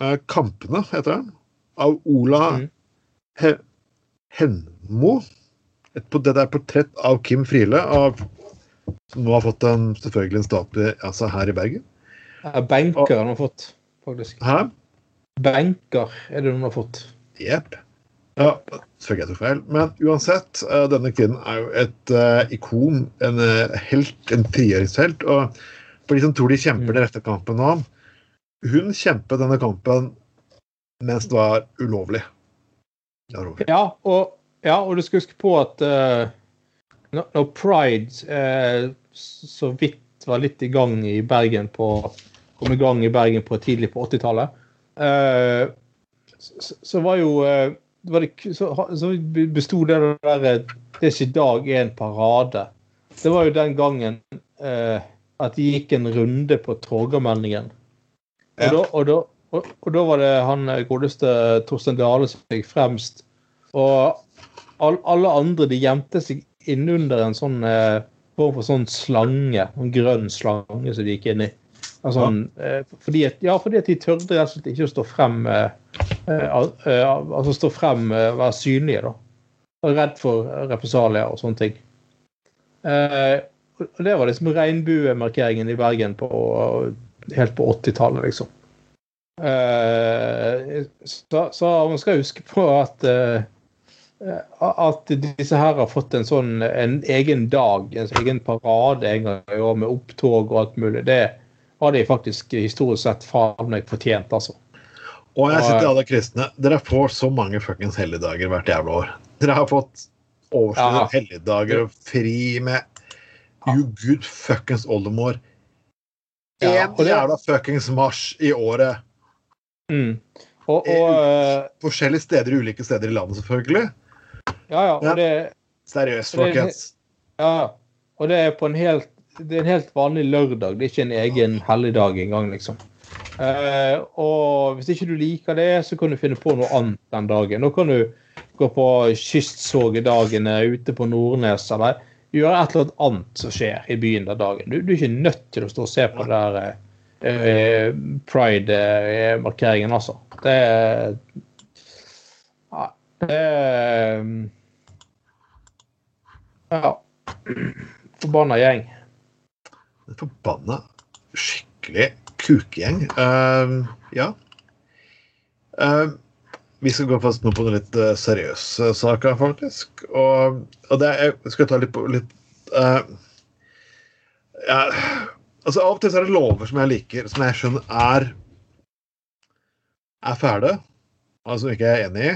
uh, 'Kampene', heter den. Av Ola mm. He Henmo. Et, det er portrett av Kim Friele, av, som nå har fått en, selvfølgelig en statue altså her i Bergen. Ja, benker han har fått, faktisk. Hæ? Benker er det hun har fått. Jepp. Ja, selvfølgelig jeg tok feil. Men uansett, uh, denne kvinnen er jo et uh, ikon, en uh, helt, en frigjøringshelt. Og for de som tror de kjemper mm. den rette kampen nå, hun kjempet denne kampen mens det var ulovlig. Ja, og, ja, og du skal huske på at uh, når Pride uh, så vidt var litt i gang i Bergen på kom i gang i Bergen på tidlig på 80-tallet, uh, eh, så, så, var jo var det, så, så besto det der Det er ikke dag én parade. Det var jo den gangen at de gikk en runde på Torgallmenningen. Og, da, og, da, og, og, da, var det han godeste Torstein Dale som gikk fremst. Og all, alle andre de gjemte seg innunder en sånn eh, form for sånn slange. En grønn slange som de gikk inn i. Altså, ja. Eh, fordi, at, ja, fordi at de tørde rett og slett ikke å stå frem eh, eh, eh Altså stå frem, eh, være synlige, da. Og redd for represalier og sånne ting. og det var liksom regnbuemarkeringen i Bergen på helt på 80-tallet, liksom. Uh, så, så, man skal huske på at uh, at disse her har fått en sånn en egen dag, en egen parade en gang i år med opptog og alt mulig. Det har de faktisk historisk sett faen meg fortjent, altså. Og jeg sier til alle kristne, dere får så mange fuckings helligdager hvert jævla år. Dere har fått overskudd ja. helligdager og fri med you good fuckings oldemor. Ja, jævla fuckings mars i året. Mm. Og, og, uh, forskjellige steder ulike steder i landet, selvfølgelig. Ja, ja. Og det, Seriøst, folkens. Ja, og det er på en helt det er en helt vanlig lørdag. Det er ikke en egen helligdag engang, liksom. Uh, og hvis ikke du liker det, så kan du finne på noe annet den dagen. Nå kan du gå på kystsågedagene ute på Nordnes, eller gjøre et eller annet som skjer i byen den dagen. Du, du, er ikke nødt til å stå og se på det der uh, pride-markeringen, altså. Det ja, det Ja. Forbanna gjeng. Forbanna skikkelig kukegjeng. Uh, ja. Uh, vi skal gå fast nå på noen litt uh, seriøse saker, faktisk. Og, og det er, jeg skal ta litt på litt uh, ja, altså Av og til så er det lover som jeg liker, som jeg skjønner er er fæle, altså ikke er enig i.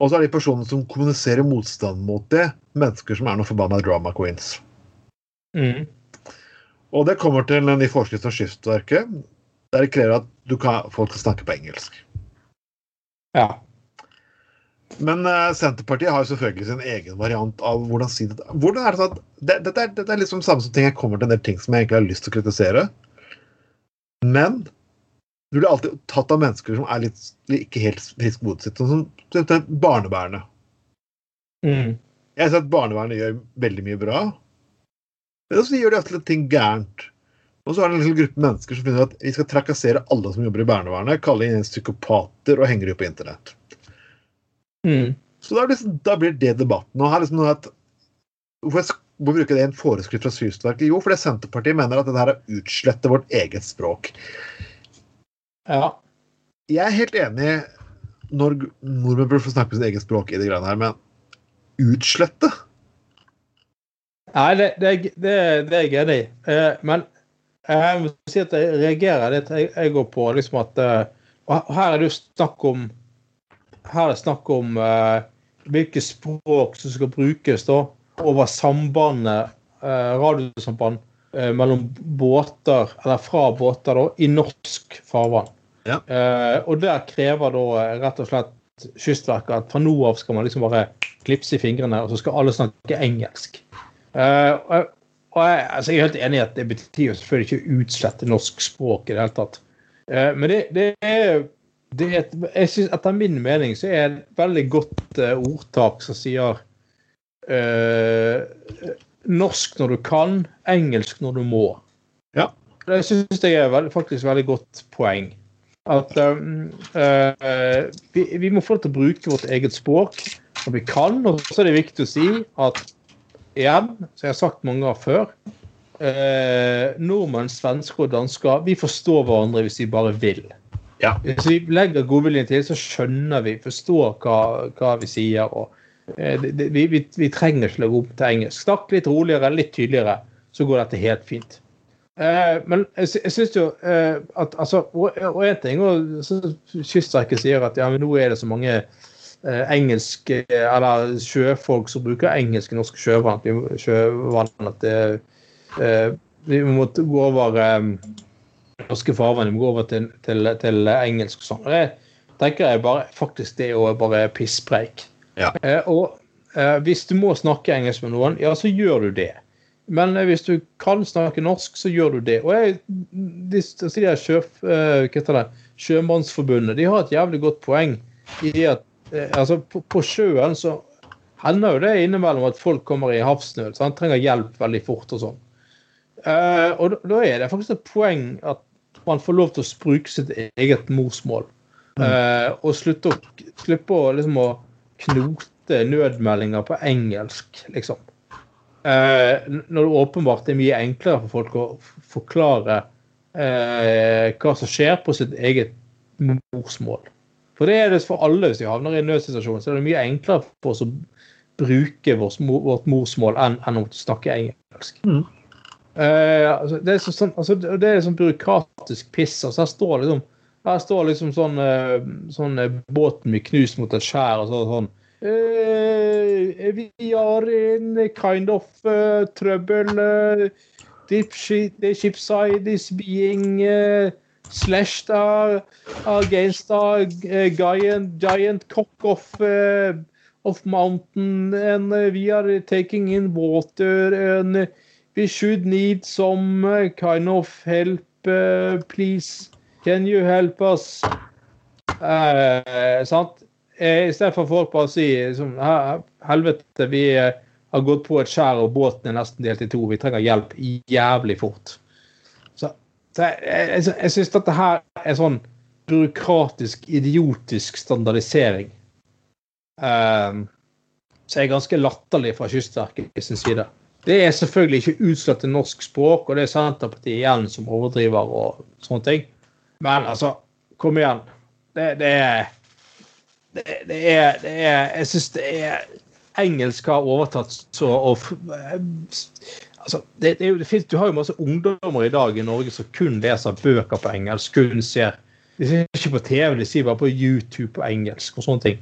Og så er de personene som kommuniserer motstand mot det, mennesker som er noen forbanna drama queens. Mm. Og det kommer til en ny forskrift av Skiftverket, der det krever at du kan, folk skal snakke på engelsk. Ja. Men uh, Senterpartiet har jo selvfølgelig sin egen variant av hvordan si det. Hvordan er det sånn at det, dette, er, dette er liksom samme som ting jeg kommer til en del ting som jeg egentlig har lyst til å kritisere. Men du blir alltid tatt av mennesker som er litt, ikke helt frisk hodet sitt. Sånn som barnevernet. Mm. Jeg sett at barnevernet gjør veldig mye bra. Men så gjør de ofte litt ting gærent. Og så er det en liten gruppe mennesker som finner at vi skal trakassere alle som jobber i barnevernet, kalle inn psykopater og henger dem på internett. Mm. Så da, liksom, da, blir det debatten. Og her liksom at, hvorfor, bruker det en foreskrift fra Sysverket? Jo, fordi Senterpartiet mener at det her er utslette vårt eget språk. Ja. Jeg er helt enig når nordmenn burde få snakke sitt eget språk i det greiene her, men utslette? Nei, det, det, det, det er jeg enig i. Eh, men jeg må si at jeg reagerer litt. Jeg, jeg går på liksom at Og Her er det jo snakk om her er det snakk om uh, hvilke språk som skal brukes da, over sambandet, uh, radiosamband, uh, mellom båter, eller fra båter da, i norsk farvann. Ja. og der krever da rett og slett Kystverket at fra nå av skal man liksom bare klipse i fingrene, og så skal alle snakke engelsk. og, og jeg, altså jeg, er helt enig i at det betyr jo selvfølgelig ikke å utslette norsk språk i det hele tatt. men det, det er det er et, jeg synes, Etter min mening så er det et veldig godt uh, ordtak som sier uh, norsk når du kan, engelsk når du må. Ja. Det syns jeg er veld, faktisk veldig godt poeng. At um, uh, vi, vi, må få lov til å bruke vårt eget språk når vi kan. Og så er det viktig å si at igjen, som jeg har sagt mange ganger før Nordmenn, svensker og dansker vi forstår hverandre hvis vi bare vil. Ja. Hvis vi legger godviljen til, så skjønner vi, forstår hva, hva vi sier. og eh, det, vi, vi, vi, trenger ikke legge opp til engelsk. Snakk litt roligere, litt tydeligere, så går dette helt fint. Eh, men jeg, jeg syns jo eh, at altså, Og én ting og Kystverket sier at ja, men nå er det så mange eh, engelske eller sjøfolk som bruker engelsk i norske sjøvann, at det, eh, vi må gå over eh, norske farvann. vi må gå over til, til, til engelsk sånn. Det tenker jeg bare, faktisk det er bare pisspreik. Ja. Eh, og eh, hvis du må snakke engelsk med noen, ja, så gjør du det. Men eh, hvis du kan snakke norsk, så gjør du det. Og jeg, de, de, de sjøf, det, Sjømannsforbundet de har et jævlig godt poeng i at eh, altså, på, på, sjøen så hender jo det innimellom at folk kommer i havsnød. Så han trenger hjelp veldig fort og sånn. Uh, og da er det faktisk et poeng at man får lov til å spruke sitt eget morsmål. Mm. Uh, og slutte å, slippe å, liksom, å knote nødmeldinger på engelsk, liksom. Uh, når det åpenbart er mye enklere for folk å forklare hva som skjer på sitt eget morsmål. For det er det for alle hvis vi havner i en nødsituasjon. Så er det mye enklere for oss å bruke vårt, vårt morsmål enn, enn å snakke engelsk. Mm. Uh, altså, det, er sånn, altså, det er sånn byråkratisk piss. Altså, her står liksom, her står liksom sånn, uh, sånn uh, båten blir knust mot et skjær og så, sånn Eh, vi har en kind of trouble. Deep ship, the ship side is being slashed against a giant, giant cock of, off mountain and we are taking in water and We should need some uh, kind of help, uh, please. Can you help us? Uh, sant? I stedet for folk bare å si liksom, helvete, vi har gått på et skjær og båten er nesten delt i to. Vi trenger hjelp jævlig fort. Så Så jeg, jeg, jeg syns dette her er sånn byråkratisk, idiotisk standardisering. Um, som er ganske latterlig fra Kystverket sin side. Det er selvfølgelig ikke utslett til norsk språk, og det er Senterpartiet igjen som overdriver og sånne ting. Men altså, kom igjen. Det, det det, det, er, det er Jeg syns det er Engelsk har overtatt så og, altså, det, det, det finnes, Du har jo masse ungdommer i dag i Norge som kun leser bøker på engelsk. kun ser De ser ikke på TV, de sier bare på YouTube på engelsk og sånne ting.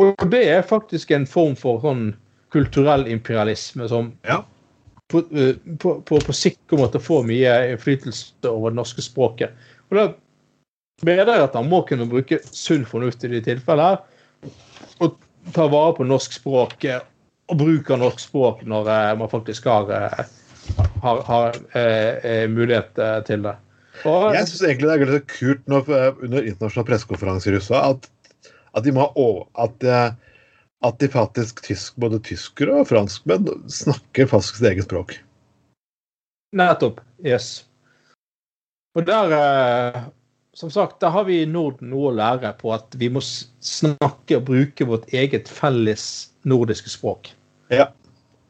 Og det er faktisk en form for sånn kulturell imperialisme som Ja. på, eh, på, på, på sikt kommer til å få mye innflytelse over det norske språket. Og da mener jeg at han må kunne bruke sunn fornuft i de tilfellene her. Og ta vare på norsk språk eh, og bruke norsk språk når eh, man faktisk har, eh, har, har eh, eh, mulighet til det. Og, Jeg syns egentlig det er litt kult når, under internasjonale pressekonferanser i USA at, at de må at, at de faktisk tysk, både tyskere og franskmenn snakker faktisk sitt eget språk. Nettopp. Yes. Og der eh, Som sagt, der har vi i Norden noe å lære på at vi må snakke og bruke vårt eget felles nordiske språk. Ja.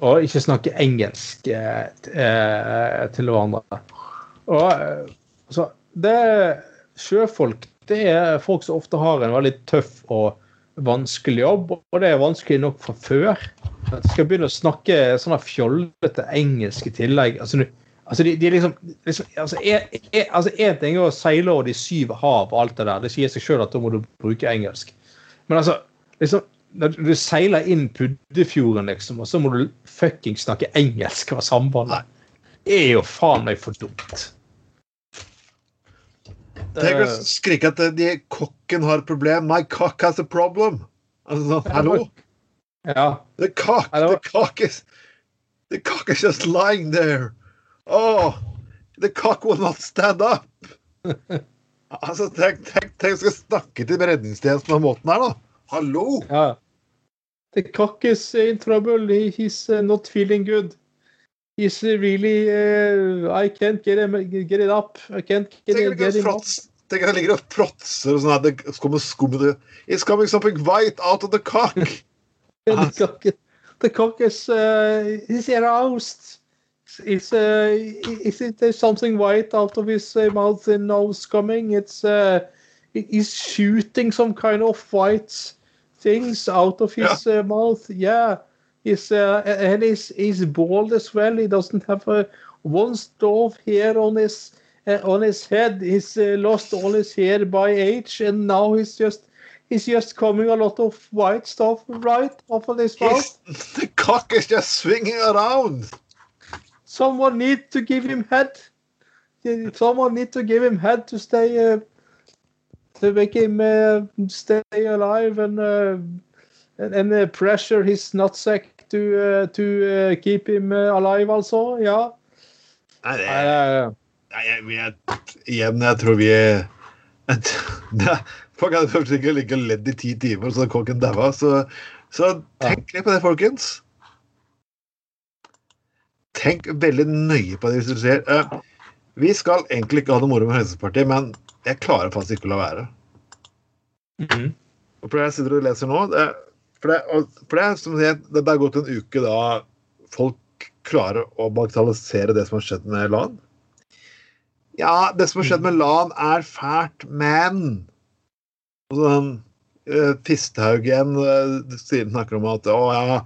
Og ikke snakke engelsk eh, eh, til hverandre. Og eh, så det Sjøfolk det er folk som ofte har en veldig tøff og vanskelig jobb, og det er vanskelig nok fra før. At de skal begynne å snakke sånn fjollete engelsk i tillegg. Altså, altså de, de er liksom, liksom altså, en, er, altså en ting er å seile over de syv hav og alt det der. Det sier seg sjøl at da må du bruke engelsk. Men altså liksom, når du seiler inn Puddefjorden, liksom, og så må du fuckings snakke engelsk over sambandet. Det er jo faen meg for dumt. Tenk å Eh, skrike at de, kokken har et problem. My cock has a problem. Altså, sånn, hallo? ja. The cock, the cock is The cock is just lying there. Oh, the cock will not stand up. altså, tenk, tenk, tenk skal snakke til redningstjenesten på den måten her, da. Hallo? Ja. The cock is in trouble. He's uh, not feeling good. He's really uh, I can't get him get it up. I can't get, it, get him up. tenk at jeg ligger og fråtser og sånn her. Det kommer skum. It's coming something white out of the cock. the cock, the cock is uh, he's aroused. It's uh, is it there's something white out of his uh, mouth and nose coming? It's uh, he's shooting some kind of white things out of his uh, mouth. Yeah, he's uh, and he's he's bald as well. He doesn't have a one stove hair on his uh, on his head. He's uh, lost all his hair by age, and now he's just he's just coming a lot of white stuff right off of his mouth. He's, the cock is just swinging around. Someone need to give him head. Someone need to give him head to stay uh, to make him uh, stay alive and uh, and, and pressure his nutsack to uh, to uh, keep him uh, alive. altså. ja. Nei, det, Uh, nei jeg, jeg, igjen, jeg tror vi er... det, Folk hadde først ikke ligget og ledd i ti timer, så kokken daua. Så, så tenk litt på det, folkens. Tenk veldig nøye på det hvis du ser. Eh, vi skal egentlig ikke ha noe moro med Fremskrittspartiet, men jeg klarer faktisk ikke å la være. Mm. Og for det jeg sitter og leser nå det, for, det, for det, som sier, det er gått en uke da folk klarer å bagatellisere det som har skjedd med LAN. Ja, det som har skjedd med LAN er fælt, men Og sånn uh, Fisthaug igjen uh, snakker om at å ja,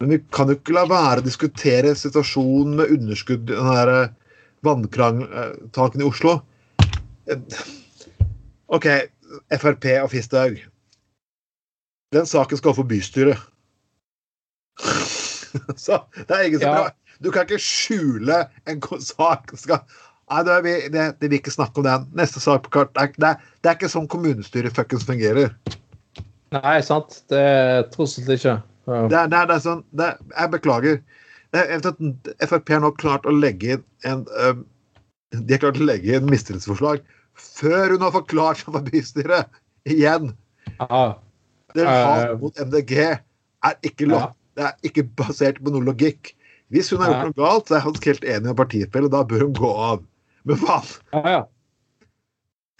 men vi kan jo ikke la være å diskutere situasjonen med underskudd den der uh, vannkrangtaken i Oslo. OK, Frp og Fisthaug. Den saken skal for bystyret. så det er ingen som Ja. Du kan ikke skjule en sak. Skal, nei, det, vi, det, det vil ikke snakke om den. Neste sak på kart. Det det det er ikke sånn kommunestyret fuckings fungerer. Nei, sant. Det er tross alt ikke. Ja. Det er, det er, det er sånn det er, Jeg beklager. Det er, Frp har nå klart å legge inn en øhm, De har klart å legge inn mistillitsforslag før hun har forklart seg for bystyret. Igjen. Ah, Det hat uh, mot MDG er ikke, lov, Ja. det er ikke basert på noe logikk. Hvis hun har gjort noe galt, så er hun helt enig med partifelle. Da bør hun gå av. Men faen! Ja, ja.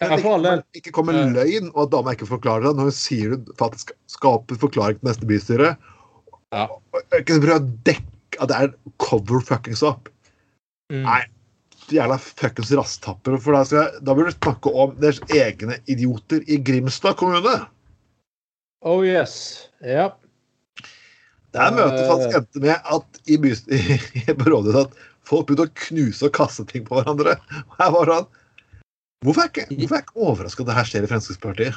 Del. ikke, ikke kommer Ja. løgn, og at dama ikke forklarer det. Når hun sier hun faktisk skaper forklaring til neste bystyre. Ja. Ikke prøve å dekke at det er cover fuckings up. Mm. Nei. Jævla fuckings rasttapper. For da, jeg, da burde du snakke om deres egne idioter i Grimstad kommune. Oh yes. Ja. Det Der møtet Eh. faktisk endte med at i, i, på rådhuset at folk begynte å knuse og kaste ting på hverandre. Og jeg var sånn Hvorfor er jeg ikke, hvorfor er jeg ikke overraska at det her skjer i Fremskrittspartiet?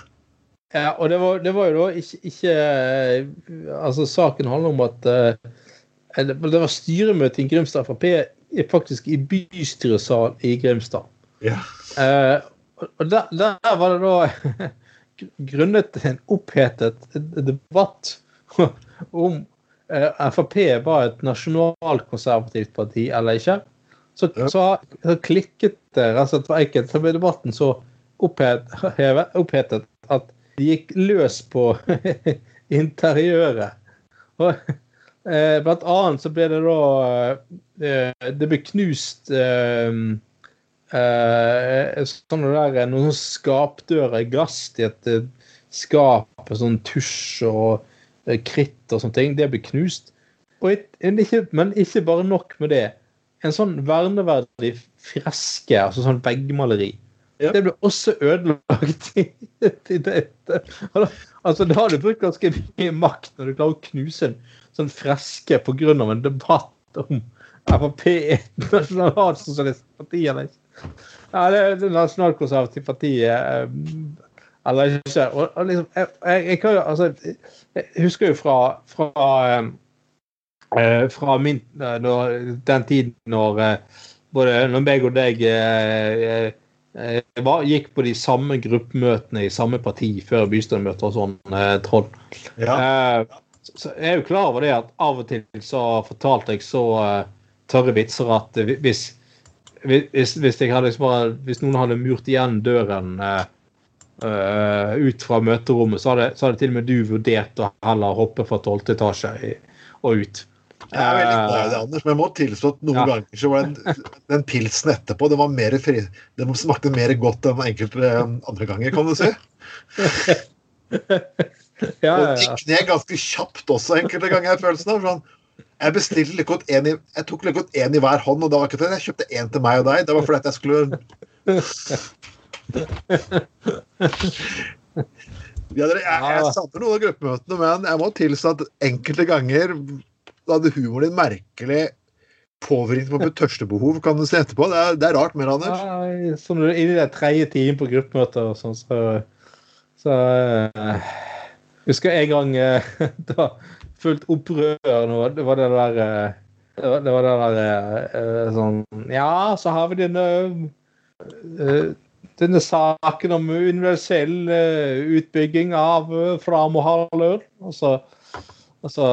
Ja, og det var, det var jo da ikke, ikke eh, Altså, saken handler om at eh, det var styremøte i Grimstad Frp i- faktisk i bystyresal i Grimstad. Ja. Eh, og- der, der var det da grunnet en opphetet debatt om eh, Frp var et nasjonalkonservativt parti eller ikke. Så, Ja. så, så klikket det rett og slett for enkelte. Så ble debatten så opphet, opphetet at de gikk løs på interiøret. Og eh, blant annet så ble det da eh, Det ble knust eh, eh, sånne der, noen skapdører i glass til et eh, skap, sånn tusj og eh, kritt og sånne ting. Det ble knust. Et, ikke, men ikke bare nok med det. En sånn verneverdig freske, altså sånn veggmaleri, Ja. det ble også ødelagt. i- i dette. Altså, da har du brukt ganske mye makt når du klarer å knuse en sånn freske pga. en debatt om Frp er et nasjonalsosialistisk parti eller ikke. Ja, det er det nasjonalkonservative partiet eh, eller ikke. Og, og liksom, jeg, jeg, jo altså Jeg husker jo fra, fra eh, eh, fra min, når, den tiden når både når meg og deg var, gikk på de samme gruppemøtene i samme parti før bystyremøter og sånn, Trond. Ja. Eh, så, jeg er jo klar over det at av og til så fortalte jeg så uh, tørre vitser at uh, hvis, hvis, hvis, hadde liksom hvis noen hadde murt igjen døren eh, ut fra møterommet, så hadde, så hadde til og med du vurdert å heller hoppe fra tolvte etasje i, og ut. Jeg er veldig glad i det, Anders, men jeg må tilstå at noen Ja. ganger så var den, den pilsen etterpå den var mer fri, den smakte mer godt enn enkelte andre ganger, kan du si. Ja, ja, ja. gikk ned ganske kjapt også enkelte ganger. jeg følelsen av sånn, Jeg bestilte like godt en i, jeg tok like godt én i hver hånd, og ikke det, jeg kjøpte én til meg og deg. Det var fordi at jeg skulle ja, jeg, jeg savner noen av gruppemøtene, men jeg må tilstå at enkelte ganger hadde humoren din merkelig påvirkning på mitt tørstebehov, kan du se etterpå. Det er, det er rart mer, Anders. Ja, som du er inne i den tredje timen på gruppemøter og sånn, så, så eh, Husker en gang eh, da fullt opprør nå. Det var det der eh, Det var det, der eh, sånn Ja, så har vi denne denne saken om universell utbygging av uh, Og så, og så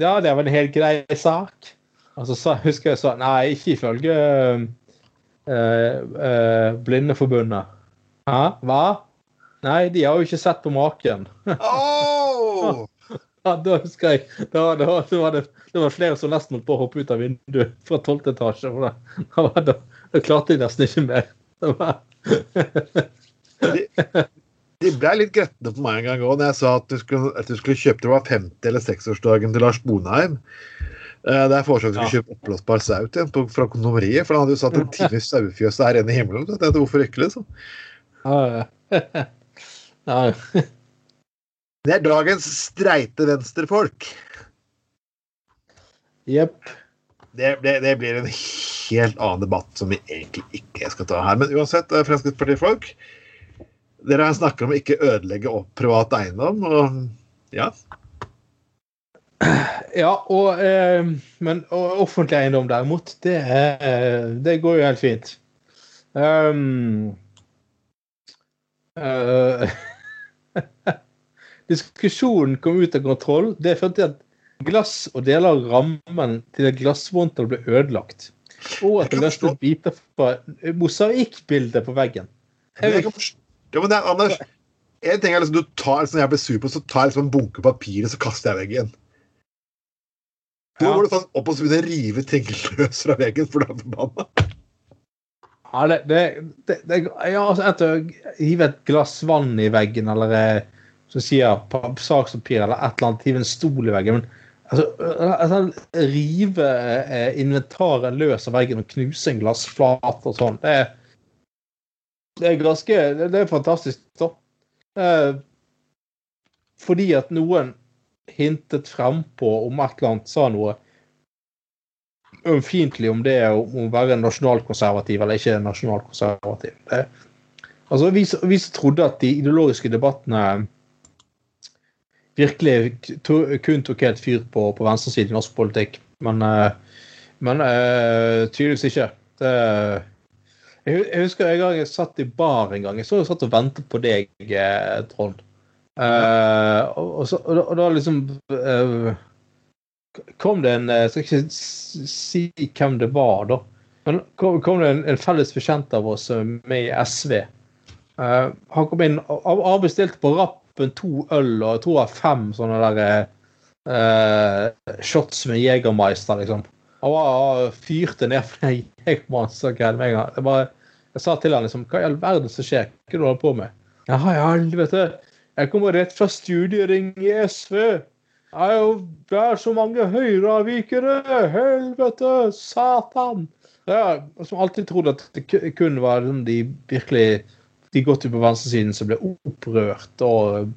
Ja, det var en helt grei sak. Og så sa, husker jeg sånn Nei, ikke ifølge uh, uh, Blindeforbundet. Hæ? Hva? Nei, de har jo ikke sett på maken. Oh! Ja, da husker jeg da, da, da var det, det var flere som nesten holdt på å hoppe ut av vinduet fra tolvte etasje. Da, da, da, da klarte de nesten ikke mer. De, de ble litt gretne på meg en gang òg når jeg sa at du skulle, at du skulle kjøpe det var 50- eller 6-årsdagen til Lars Bonheim. Uh, Der foreslo at du kjøpe oppblåsbar sau til på- fra kondomeriet. For han hadde jo satt en time sauefjøs der inne i himmelen. Så jeg tenkte, hvorfor ikke, liksom? ja. Det er dagens streite venstrefolk. Jepp. Det, det, det blir en helt annen debatt som vi egentlig ikke skal ta her. Men uansett, eh, Fremskrittspartifolk Dere snakker om å ikke ødelegge opp privat eiendom. og ja, Ja, og, eh, men og offentlig eiendom derimot, det, eh, det går jo helt fint. Um, diskusjonen kom ut av kontroll. Det førte til at glass og deler av rammen til et glassmonter ble ødelagt. Og at det løste biter fra mosaikkbildet på veggen. Jeg kan ja, men det er, Anders, en ting er liksom du tar sånn jeg blir sur på, så tar jeg liksom en bunke papir og så kaster jeg veggen. Du Ja. går du opp og så begynner å rive ting løs fra veggen, for du er forbanna. Ja, det, det, det, har altså etter å hive et glass vann i veggen, eller eh, som sier pa- sakspapir, eller et eller annet, hiv en stol i veggen. men altså, altså Rive eh, inventaret løs av veggen og knuse en glassflate og sånn, det, det er ganske Det, er fantastisk, da. Eh, fordi at noen hintet frempå om et eller annet, sa noe ømfintlig om det om å være nasjonalkonservativ eller ikke nasjonalkonservativ. Det, altså, vi, vi trodde at de ideologiske debattene virkelig to, kun tok helt fyr på, på venstresiden i norsk politikk, men, eh, men eh, tydeligvis ikke. Det, jeg, husker en gang jeg satt i bar en gang. Jeg så jeg satt og ventet på deg, eh, Trond. Uh, og, så, og, da, og da liksom uh, kom det en Jeg skal ikke si hvem det var, da. Men kom, kom det en, en felles bekjent av oss med i SV. Uh, han kom inn og og på bestilte på to øl og jeg tror jeg fem sånne der eh, shots med Jegermeister, liksom. Han var, fyrte ned for den Jegermeister-greien med en gang. Jeg, bare, jeg sa til han liksom Hva i all verden som skjer? Hva er det du holder på med? Ja, i helvete. Jeg kommer rett fra studiering i SV. Det er jo det er så mange høyreavvikere! Helvete! Satan! Ja, som alltid trodde at det kun var liksom de virkelig de godt ut på venstresiden som ble opprørt og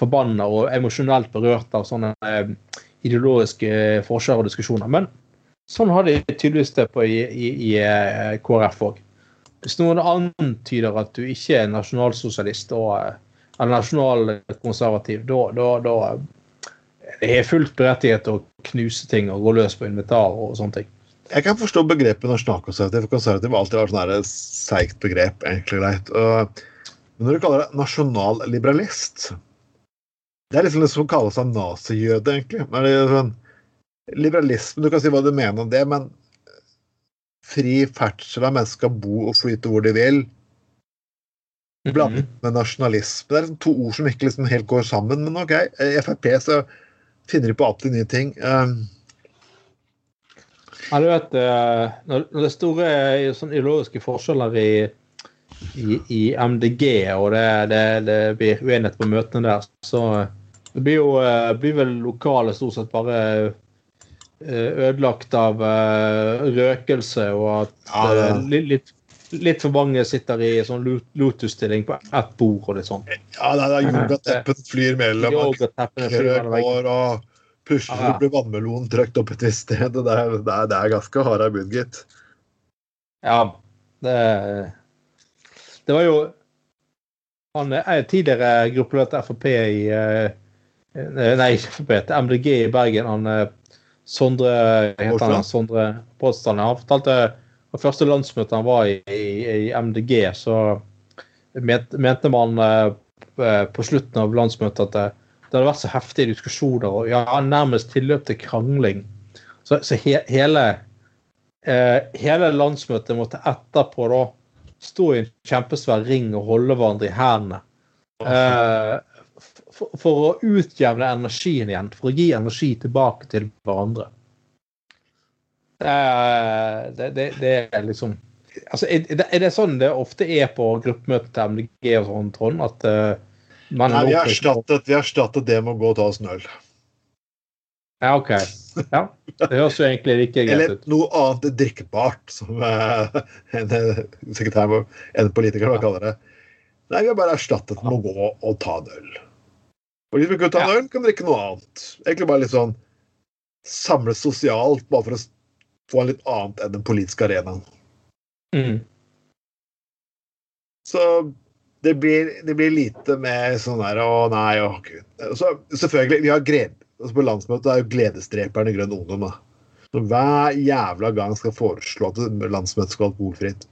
forbanna og emosjonelt berørt av sånne eh, ideologiske forskjeller og diskusjoner. Men sånn har de tydeligvis det på i, i, i eh, KrF òg. Hvis noen antyder at du ikke er nasjonalsosialist og, eh, eller nasjonalkonservativ, da, da, da det er fullt berettiget å knuse ting og gå løs på inventar og sånne ting. Jeg kan forstå begrepet nasjonalkonservativ. for Konservativ har alltid vært et her seigt begrep. egentlig greit. Men når du kaller det nasjonalliberalist Det er liksom det som kalles av nazijøde, egentlig. Men det er sånn, liberalisme, Du kan si hva du mener om det, men fri ferdsel av mennesker bo og flyte hvor de vil. Blandet med nasjonalisme. Det er liksom to ord som ikke liksom helt går sammen. Men OK, i Frp så finner de på alltid nye ting. Um, Ja, du vet, eh, når det er store eh, sånn ideologiske forskjeller i, i, i MDG, og det, det, det blir uenighet på møtene der, så det blir jo eh, blir vel lokale stort sett bare eh, ødelagt av eh, røkelse, og at Ja, eh, litt, litt, litt for mange sitter i sånn lotus-stilling på ett bord og litt sånn. Ja, det er yogateppen flyr mellom og flyr mellom og plutselig ah, ja. blir vannmelonen trøkt opp et visst sted. Det er, det er, det er ganske harde bud, gitt. Ja, det Det var jo Han er tidligere gruppeleder Frp i eh, Nei, ikke Frp, til MDG i Bergen. Han eh, Sondre heter han, Sondre Påstand. Han fortalte på første landsmøte han var i, i, i MDG, så mente man eh, på slutten av landsmøtet at det, hadde vært så heftige diskusjoner og ja, nærmest tilløp til krangling. Så, så he, hele eh, hele landsmøtet måtte etterpå da stå i en kjempesvær ring og holde hverandre i hendene. Eh, for, for å utjevne energien igjen, for å gi energi tilbake til hverandre. Eh, det, det, det er liksom altså, er, det- er det sånn det ofte er på gruppemøter til MDG og sånn, Trond? At eh, Nei, vi har erstattet, vi har erstattet det med å gå og ta oss en øl. Ja, OK. Ja, Det høres jo egentlig ikke greit ut. Eller noe annet drikkbart, som eh, en, eh, sekretær en politiker da kaller det. Nei, vi har bare erstattet med å gå og ta en øl. Og hvis vi ikke tar ta en øl, kan vi drikke noe annet. Egentlig bare litt sånn samles sosialt, bare for å få en litt annet enn den politiske arenaen. Mm. Så det blir, det blir lite med sånn der Å, nei, å gud. Så, selvfølgelig, vi har grep, altså På landsmøtet er jo gledesdreperne Grønn Ungdom. da. Så hver jævla gang skal foreslå at landsmøtet skal være alkoholfritt.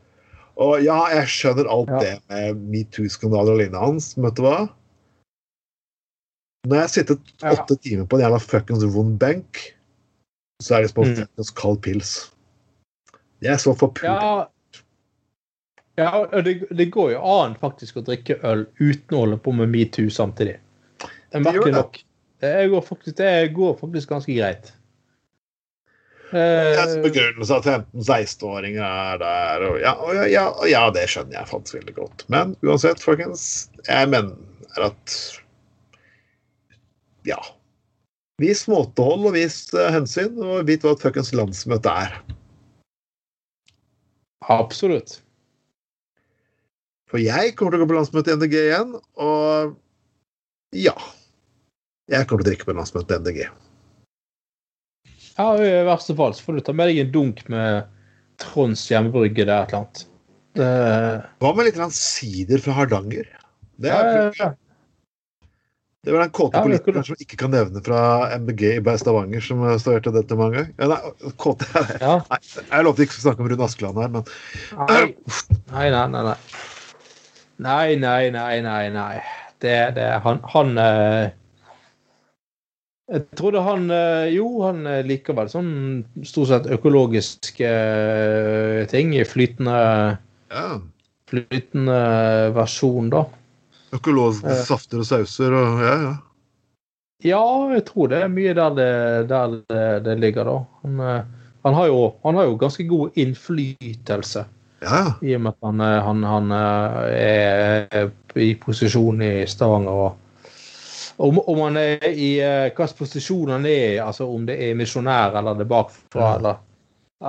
Og ja, jeg skjønner alt Ja. det med metoo-skandaler og lignende hans. Men vet du hva? Når jeg har sittet Ja. åtte timer på en jævla fuckings vond benk, så er det som å Mm. kald pils. Det er så forpult. Ja, ja det, det går jo an faktisk å drikke øl uten å holde på med metoo samtidig. Det er det. nok. Det går, faktisk, det går faktisk ganske greit. Eh, Begrunnelse at 15-16-åringer er der, og ja, og ja, ja, og ja, det skjønner jeg faktisk veldig godt. Men uansett, folkens, jeg mener at Ja. Vis måtehold og vis uh, hensyn, og vit hva et fuckings landsmøte er. absolutt. For jeg kommer til å gå på landsmøte i MDG igjen, og ja. Jeg kommer til å drikke på landsmøtet i MDG. Ja, I verste fall så får du ta med deg en dunk med Tronds hjemmebrygge der et eller annet. Det, Hva med litt sider fra Hardanger? Det ja, er, ja, det var den kåte Ja, politikeren som ikke kan nevne fra MBG i Stavanger, som staverte dette mange ganger. Ja, nei, kåte ja. Nei, jeg lovte ikke å snakke om Rune Askeland her, men Nei. nei, nei, nei. Nei, nei, nei, nei, nei. nei. Det, det Han, han eh, Jeg trodde han eh, Jo, han eh, liker vel sånn stort sett økologiske ting i flytende, ja. flytende versjon, da. Økologiske eh. safter og sauser og ja, ja. Ja, jeg tror det er mye der det, der det, ligger, da. Han, han, har jo, han har jo ganske god innflytelse. Ja, ja. I og med at han, eh, han, han eh, er i posisjon i Stavanger. og om, om han er i eh, hvilken posisjon han er i, altså om det er misjonær eller det er bakfra, Ja. eller,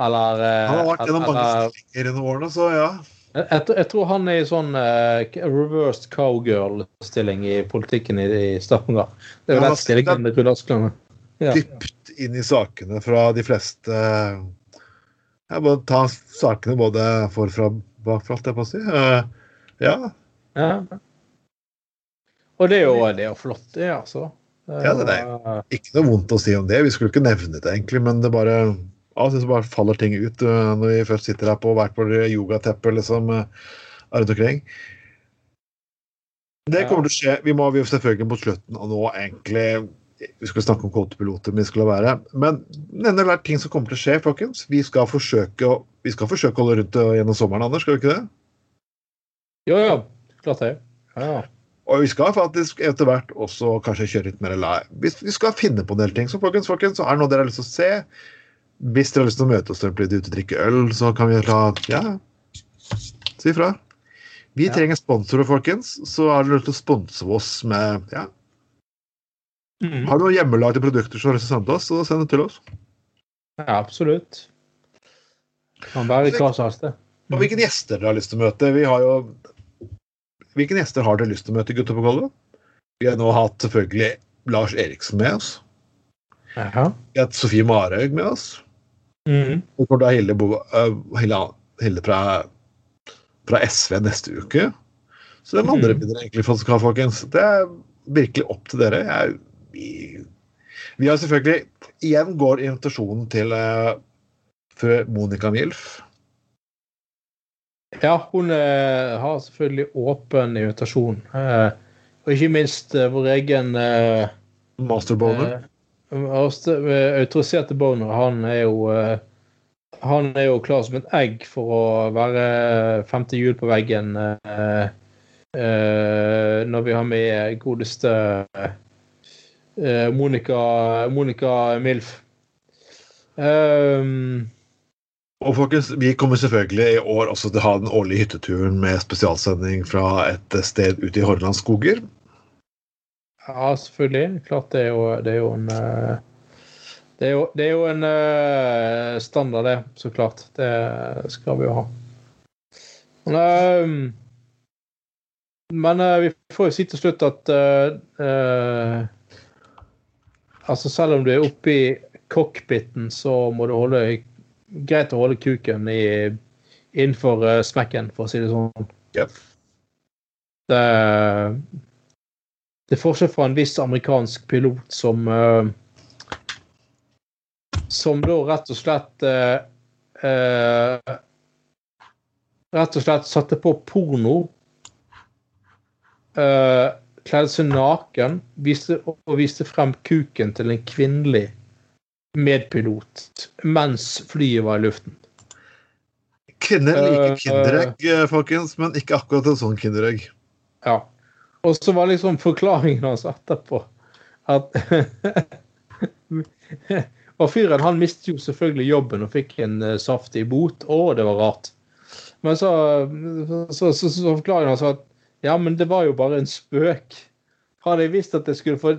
eller Han har vært gjennom mange stillinger gjennom årene, så ja. jeg, jeg, tror- han er i sånn uh, reversed cowgirl-stilling i politikken i, i Stavanger. Det er Ja, jo han den stillingen Rune Askeland. Ja. Dypt inn i sakene fra de fleste Jeg må ta sakene både forfra og bakfra, holdt jeg på å si. Uh, Ja. Ja. Og det er jo, det er jo flott, det, altså. Ja, det er Eh, Ikke noe vondt å si om det. Vi skulle ikke nevne det, egentlig, men det bare av og til bare faller ting ut uh, når vi først sitter her på hvert vårt yogateppe liksom, rundt omkring. Det kommer til å skje. Vi må vi selvfølgelig mot slutten og nå egentlig Vi skulle snakke om kvotepiloter, men vi skulle la være. Men denne er ting som kommer til å skje, folkens. Vi skal forsøke å, vi skal forsøke å holde rundt gjennom sommeren, Anders, skal vi ikke det? Jo, ja. Klart det. Ja, ja. Og vi skal faktisk etter hvert også kanskje kjøre litt mer live. Vi, vi skal finne på en del ting. Så folkens, folkens, så er det noe dere har lyst til å se. Hvis dere har lyst til å møte oss og bli ute og drikke øl, så kan vi ta Ja, si ifra. Vi Ja. trenger sponsorer, folkens. Så har dere lyst til å sponse oss med ja. Mhm. Har du noen hjemmelagde produkter som har til oss, så send det til oss. ja absolutt. Kan være hva som helst. Og hvilke gjester dere har lyst til å møte. Vi har jo Hvilke gjester har dere lyst til å møte, gutter på gulvet? Vi har nå hatt selvfølgelig Lars Eriksen med oss. Ja. Vi har hatt Sofie Marhaug med oss. Mm. Og kommer til å ha Hilde, øh, Hilde, Hilde fra, fra SV neste uke. Så hvem andre Mhm. vil dere egentlig få folkens. Det er virkelig opp til dere. Jeg, vi, vi har selvfølgelig Igjen går invitasjonen til uh, fru Monica Milf. Ja, hun eh, har selvfølgelig åpen invitasjon. Eh, og ikke minst eh, vår egen eh, Masterboner. eh, eh, autoriserte boner. Han er jo eh, han er jo klar som et egg for å være femte hjul på veggen eh, eh, når vi har med godeste eh, Monica, Monica Milf. Um, Og folkens, vi kommer selvfølgelig i år også til å ha den årlige hytteturen med spesialsending fra et sted ute i Hordaland skoger. Ja, selvfølgelig. Klart det er jo, det er jo en eh, Det er jo, det er jo en eh, standard, det. Så klart. Det skal vi jo ha. Men, eh, men eh, vi får jo si til slutt at uh, eh, Altså, selv om du er oppe i cockpiten, så må du holde Greit å holde kuken i, innenfor eh, smekken, for å si det sånn. Yep. Det, det er forskjell fra en viss amerikansk pilot som eh, Som da rett og slett eh, eh, Rett og slett satte på porno. eh, kledde seg naken viste, og viste frem kuken til en kvinnelig medpilot mens flyet var i luften. Kvinner liker Eh, Kinderegg, eh, folkens, men ikke akkurat en sånn Kinderegg. Ja. Og så var liksom forklaringen hans etterpå at Og fyren han mistet jo selvfølgelig jobben og fikk en uh, saftig bot. Å, det var rart. Men så, så, så, så forklaringen hans at ja, men det var jo bare en spøk. Hadde jeg visst at jeg skulle få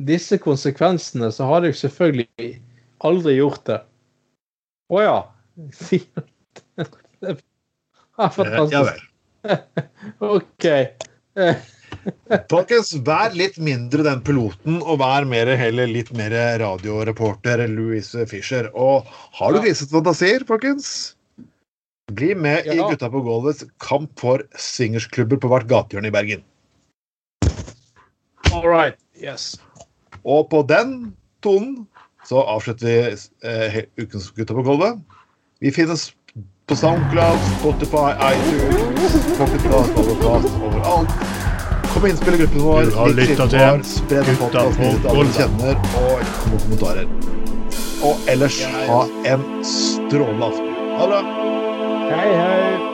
disse konsekvensene, så hadde jeg selvfølgelig aldri gjort det. Å ja. Det er fantastisk. Ja vel. OK. Folkens, vær litt mindre den piloten, og vær mer, heller litt mer radioreporter Louise Fischer. Og har du grisete fantasier, folkens? Bli med i Gutta på gulvets kamp for swingersklubber på hvert gatehjørne i Bergen. All right. Yes. Og på den tonen så avslutter vi eh, ukens Gutta på gulvet. Vi finnes på SoundCloud, Spotify, iTunes, Pocketcast, Overcast, overalt. Kom inn, innspill i gruppen vår. Du har lytta til Spre den på til alle du gulvet. kjenner, og kom med kommentarer. Og ellers ha en strålende aften. Ha det bra. 睇佢。